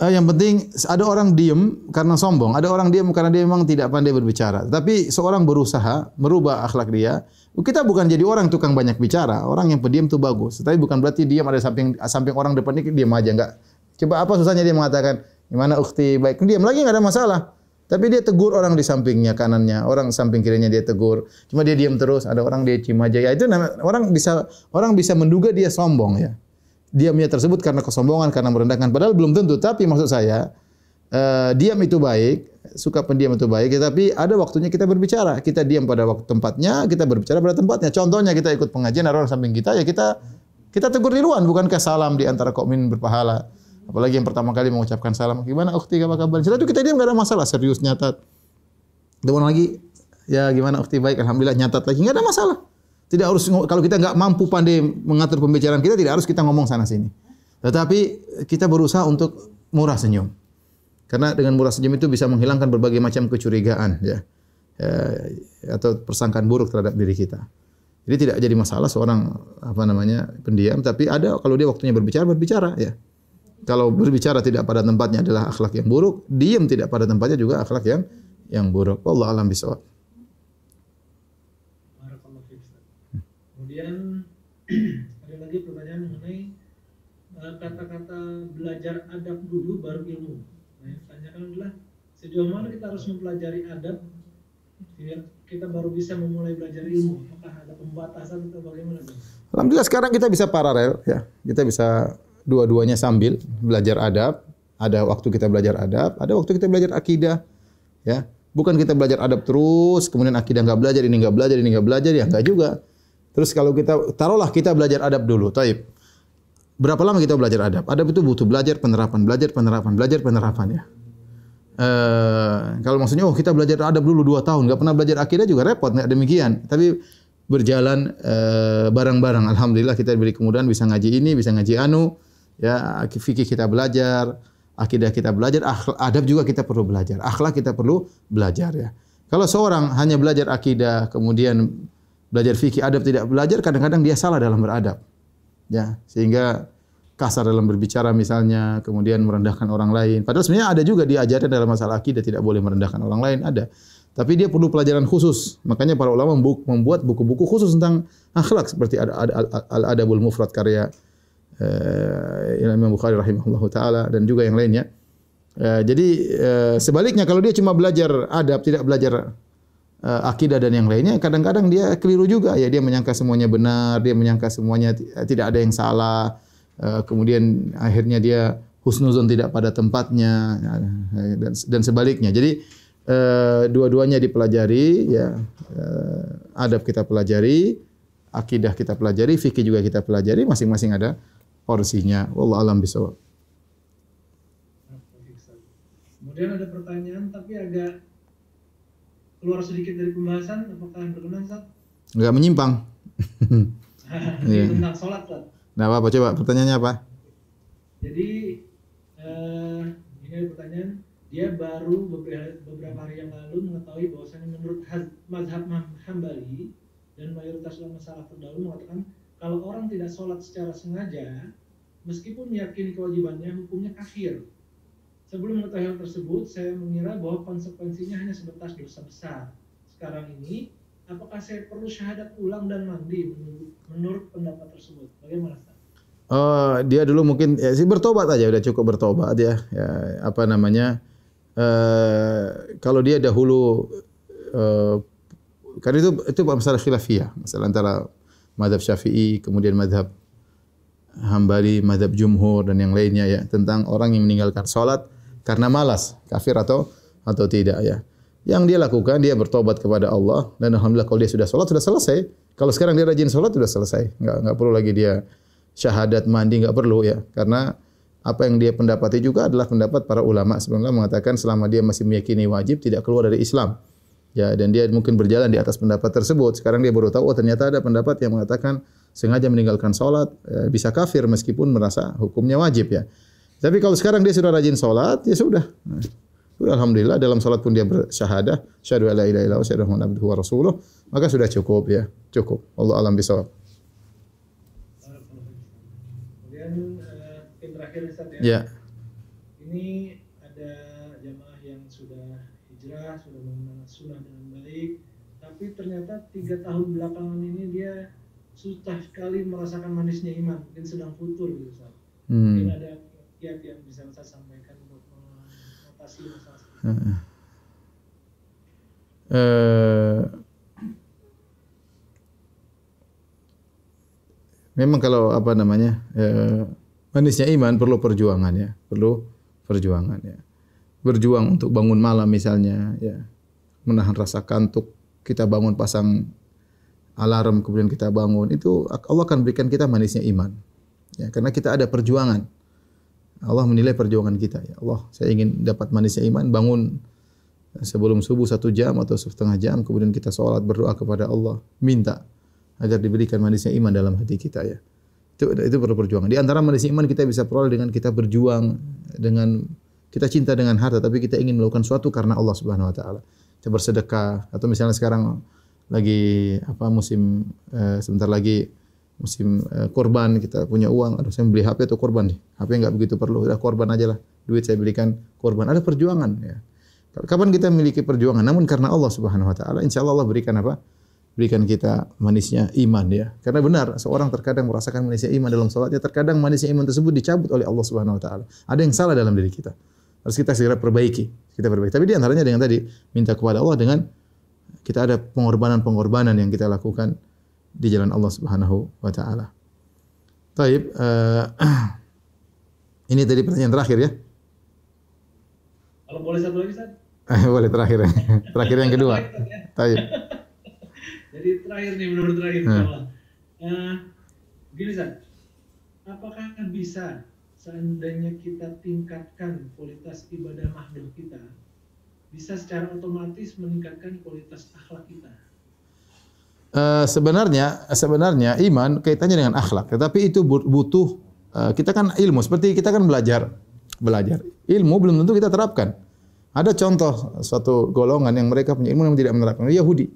Eh, yang penting ada orang diem karena sombong, ada orang diem karena dia memang tidak pandai berbicara. Tapi seorang berusaha merubah akhlak dia. Kita bukan jadi orang tukang banyak bicara. Orang yang pendiam itu bagus. Tapi bukan berarti diam ada samping samping orang depan ini diam aja enggak. Coba apa susahnya dia mengatakan, "Gimana ukti baik?" Diam lagi enggak ada masalah. Tapi dia tegur orang di sampingnya kanannya, orang samping kirinya dia tegur. Cuma dia diam terus, ada orang dia cium aja. Ya itu orang bisa orang bisa menduga dia sombong ya. Diamnya tersebut karena kesombongan, karena merendahkan. Padahal belum tentu. Tapi maksud saya, eh, diam itu baik, suka pendiam itu baik. Tapi ada waktunya kita berbicara. Kita diam pada waktu tempatnya, kita berbicara pada tempatnya. Contohnya kita ikut pengajian, ada orang samping kita, ya kita kita tegur duluan. Bukankah salam di antara mukmin berpahala? Apalagi yang pertama kali mengucapkan salam. Gimana ukhti, apa kabar? Setelah itu kita diam gak ada masalah. Serius, nyatat. Dewan lagi, ya gimana ukhti baik, alhamdulillah nyatat lagi, nggak ada masalah. Tidak harus kalau kita nggak mampu pandai mengatur pembicaraan kita, tidak harus kita ngomong sana sini. Tetapi kita berusaha untuk murah senyum. Karena dengan murah senyum itu bisa menghilangkan berbagai macam kecurigaan ya. Eh, atau persangkaan buruk terhadap diri kita. Jadi tidak jadi masalah seorang apa namanya pendiam, tapi ada kalau dia waktunya berbicara berbicara ya. Kalau berbicara tidak pada tempatnya adalah akhlak yang buruk, diam tidak pada tempatnya juga akhlak yang yang buruk. Allah alam bisawab. Barakallahu fiik, Ustaz. Kemudian ada lagi pertanyaan mengenai eh, kata-kata belajar adab dulu baru ilmu. Nah, yang ditanyakan adalah sejauh mana kita harus mempelajari adab sehingga kita baru bisa memulai belajar ilmu. Apakah ada pembatasan atau bagaimana? Alhamdulillah sekarang kita bisa paralel ya. Kita bisa dua-duanya sambil belajar adab. Ada waktu kita belajar adab, ada waktu kita belajar akidah. Ya. Bukan kita belajar adab terus, kemudian akidah nggak belajar, ini nggak belajar, ini nggak belajar, ya nggak juga. Terus kalau kita taruhlah kita belajar adab dulu, taib. Berapa lama kita belajar adab? Adab itu butuh belajar penerapan, belajar penerapan, belajar penerapan ya. Eh, kalau maksudnya oh kita belajar adab dulu dua tahun, nggak pernah belajar akidah juga repot, nggak demikian. Tapi berjalan eh, bareng-bareng. Alhamdulillah kita diberi kemudahan bisa ngaji ini, bisa ngaji anu, ya fikih kita belajar, akidah kita belajar, adab juga kita perlu belajar, akhlak kita perlu belajar ya. Kalau seorang hanya belajar akidah, kemudian belajar fikih, adab tidak belajar, kadang-kadang dia salah dalam beradab, ya sehingga kasar dalam berbicara misalnya, kemudian merendahkan orang lain. Padahal sebenarnya ada juga diajarkan dalam masalah akidah tidak boleh merendahkan orang lain, ada. Tapi dia perlu pelajaran khusus. Makanya para ulama membuat buku-buku khusus tentang akhlak seperti ada ada Al-Adabul Mufrad karya eh, Imam Bukhari rahimahullahu taala dan juga yang lainnya. Eh, jadi eh, sebaliknya kalau dia cuma belajar adab tidak belajar eh, akidah dan yang lainnya kadang-kadang dia keliru juga ya dia menyangka semuanya benar, dia menyangka semuanya ti- tidak ada yang salah. Eh, kemudian akhirnya dia husnuzon tidak pada tempatnya eh, dan dan sebaliknya. Jadi eh, dua-duanya dipelajari ya eh, adab kita pelajari, akidah kita pelajari, fikih juga kita pelajari, masing-masing ada porsinya. Wallahu alam bisawab. Kemudian ada pertanyaan tapi agak keluar sedikit dari pembahasan. Apakah berkenan Ustaz? Enggak menyimpang. Ini Iya. tentang sholat Ustaz. Nah, apa coba pertanyaannya apa? Jadi eh, ini ada pertanyaan dia baru beberapa, hari yang lalu mengetahui bahwasanya menurut mazhab Hambali dan mayoritas ulama salaf terdahulu mengatakan kalau orang tidak sholat secara sengaja meskipun meyakini kewajibannya hukumnya kafir sebelum mengetahui hal tersebut saya mengira bahwa konsekuensinya hanya sebatas dosa besar sekarang ini apakah saya perlu syahadat ulang dan mandi menurut, pendapat tersebut bagaimana? Oh, dia dulu mungkin ya sih bertobat aja udah cukup bertobat ya. Ya apa namanya? eh kalau dia dahulu eh karena itu itu masalah khilafiyah, masalah antara madhab Syafi'i kemudian madhab Hambali, madhab Jumhur dan yang lainnya ya tentang orang yang meninggalkan sholat karena malas, kafir atau atau tidak ya. Yang dia lakukan dia bertobat kepada Allah dan alhamdulillah kalau dia sudah sholat sudah selesai. Kalau sekarang dia rajin sholat sudah selesai, nggak nggak perlu lagi dia syahadat mandi nggak perlu ya karena apa yang dia pendapati juga adalah pendapat para ulama sebenarnya mengatakan selama dia masih meyakini wajib tidak keluar dari Islam. Ya dan dia mungkin berjalan di atas pendapat tersebut. Sekarang dia baru tahu oh ternyata ada pendapat yang mengatakan sengaja meninggalkan sholat eh, bisa kafir meskipun merasa hukumnya wajib ya. Tapi kalau sekarang dia sudah rajin sholat ya sudah. Nah, sudah alhamdulillah dalam sholat pun dia bersyahadah syahadu alla ilaha illallah wa syahadu anna abduhu wa rasuluh maka sudah cukup ya cukup. Allah alam bisawab. Kemudian eh, yang terakhir Ustaz ya. Ya. Ini ada jamaah yang sudah hijrah, sudah mengenal sunnah dengan baik, tapi ternyata tiga tahun belakangan ini dia susah sekali merasakan manisnya iman, mungkin sedang futur gitu Ustaz. Mungkin Hmm. ada yang bisa Ustaz sampaikan untuk mengatasi masalah. Eh, memang kalau apa namanya eh, manisnya iman perlu perjuangan ya, perlu perjuangan ya. Berjuang untuk bangun malam misalnya ya, menahan rasa kantuk. Kita bangun pasang alarm kemudian kita bangun itu Allah akan berikan kita manisnya iman. Ya, karena kita ada perjuangan. Allah menilai perjuangan kita ya Allah. Saya ingin dapat manisnya iman bangun sebelum subuh satu jam atau setengah jam kemudian kita sholat berdoa kepada Allah minta agar diberikan manisnya iman dalam hati kita ya. Itu itu perlu perjuangan. Di antara manisnya iman kita bisa peroleh dengan kita berjuang dengan kita cinta dengan harta tapi kita ingin melakukan suatu karena Allah Subhanahu wa taala. Kita bersedekah atau misalnya sekarang lagi apa musim eh, sebentar lagi musim eh, korban kita punya uang. Aduh saya beli HP atau korban nih HP nggak begitu perlu. Udah korban aja lah. Duit saya belikan korban. Ada perjuangan ya. Kapan kita memiliki perjuangan? Namun karena Allah Subhanahu wa taala insya Allah Allah berikan apa? Berikan kita manisnya iman ya. Karena benar seorang terkadang merasakan manisnya iman dalam salatnya terkadang manisnya iman tersebut dicabut oleh Allah Subhanahu wa taala. Ada yang salah dalam diri kita. Harus kita segera perbaiki. Kita perbaiki. Tapi di antaranya dengan tadi minta kepada Allah dengan kita ada pengorbanan-pengorbanan yang kita lakukan di jalan Allah Subhanahu wa taala. Taib, eh, ini tadi pertanyaan terakhir ya. Kalau boleh satu lagi Ustaz? Eh, Boleh terakhir. terakhir yang kedua. Taib. Jadi terakhir nih benar-benar terakhir Hmm. Eh, gini Ustaz, apakah bisa seandainya kita tingkatkan kualitas ibadah makhluk kita, bisa secara otomatis meningkatkan kualitas akhlak kita? Eh, sebenarnya sebenarnya iman kaitannya dengan akhlak, tetapi itu but- butuh eh, kita kan ilmu seperti kita kan belajar belajar. Ilmu belum tentu kita terapkan. Ada contoh suatu golongan yang mereka punya ilmu yang tidak menerapkan Yahudi.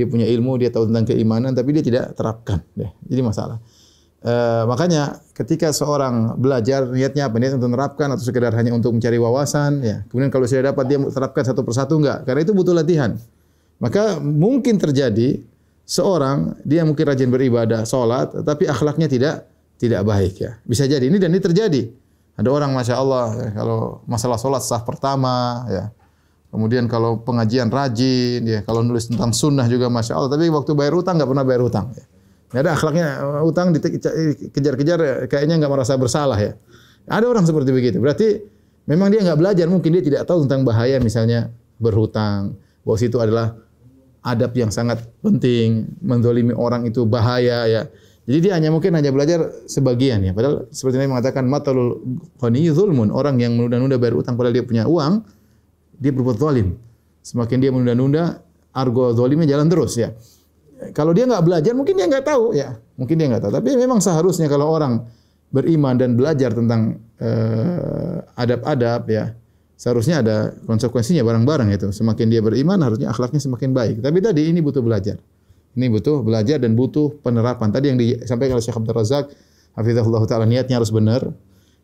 Dia punya ilmu, dia tahu tentang keimanan tapi dia tidak terapkan. Deh. Jadi masalah. Eh, makanya ketika seorang belajar niatnya apa? Niat untuk menerapkan atau sekedar hanya untuk mencari wawasan ya. Kemudian kalau sudah dapat dia terapkan satu persatu enggak? Karena itu butuh latihan. Maka mungkin terjadi seorang dia mungkin rajin beribadah, sholat, tapi akhlaknya tidak tidak baik ya. Bisa jadi ini dan ini terjadi. Ada orang masya Allah ya, kalau masalah sholat sah pertama ya. Kemudian kalau pengajian rajin ya, kalau nulis tentang sunnah juga masya Allah. Tapi waktu bayar utang nggak pernah bayar utang. Ya. Nggak ada akhlaknya uh, utang dikejar-kejar ya, kayaknya nggak merasa bersalah ya. Ada orang seperti begitu. Berarti memang dia nggak belajar, mungkin dia tidak tahu tentang bahaya misalnya berhutang. Bahwa situ adalah adab yang sangat penting, mendolimi orang itu bahaya ya. Jadi dia hanya mungkin hanya belajar sebagian ya. Padahal seperti Nabi mengatakan matalul ghani zulmun. Orang yang menunda-nunda bayar utang padahal dia punya uang, dia berbuat zalim. Semakin dia menunda-nunda, argo zalimnya jalan terus ya. Kalau dia nggak belajar, mungkin dia nggak tahu ya. Mungkin dia nggak tahu. Tapi memang seharusnya kalau orang beriman dan belajar tentang eh, adab-adab ya, seharusnya ada konsekuensinya bareng-bareng itu. Semakin dia beriman harusnya akhlaknya semakin baik. Tapi tadi ini butuh belajar. Ini butuh belajar dan butuh penerapan. Tadi yang disampaikan oleh Syekh Abdul Razak, Hafizahullah Ta'ala niatnya harus benar.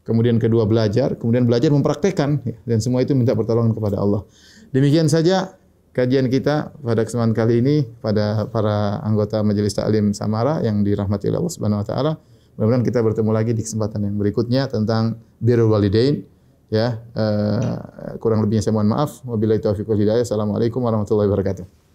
Kemudian kedua belajar, kemudian belajar mempraktekkan. Dan semua itu minta pertolongan kepada Allah. Demikian saja kajian kita pada kesempatan kali ini pada para anggota Majelis Taklim Samara yang dirahmati Allah Subhanahu wa taala. Mudah-mudahan kita bertemu lagi di kesempatan yang berikutnya tentang birrul walidain ya uh, kurang lebihnya saya mohon maaf. Wabillahi taufiq wal hidayah. Assalamualaikum warahmatullahi wabarakatuh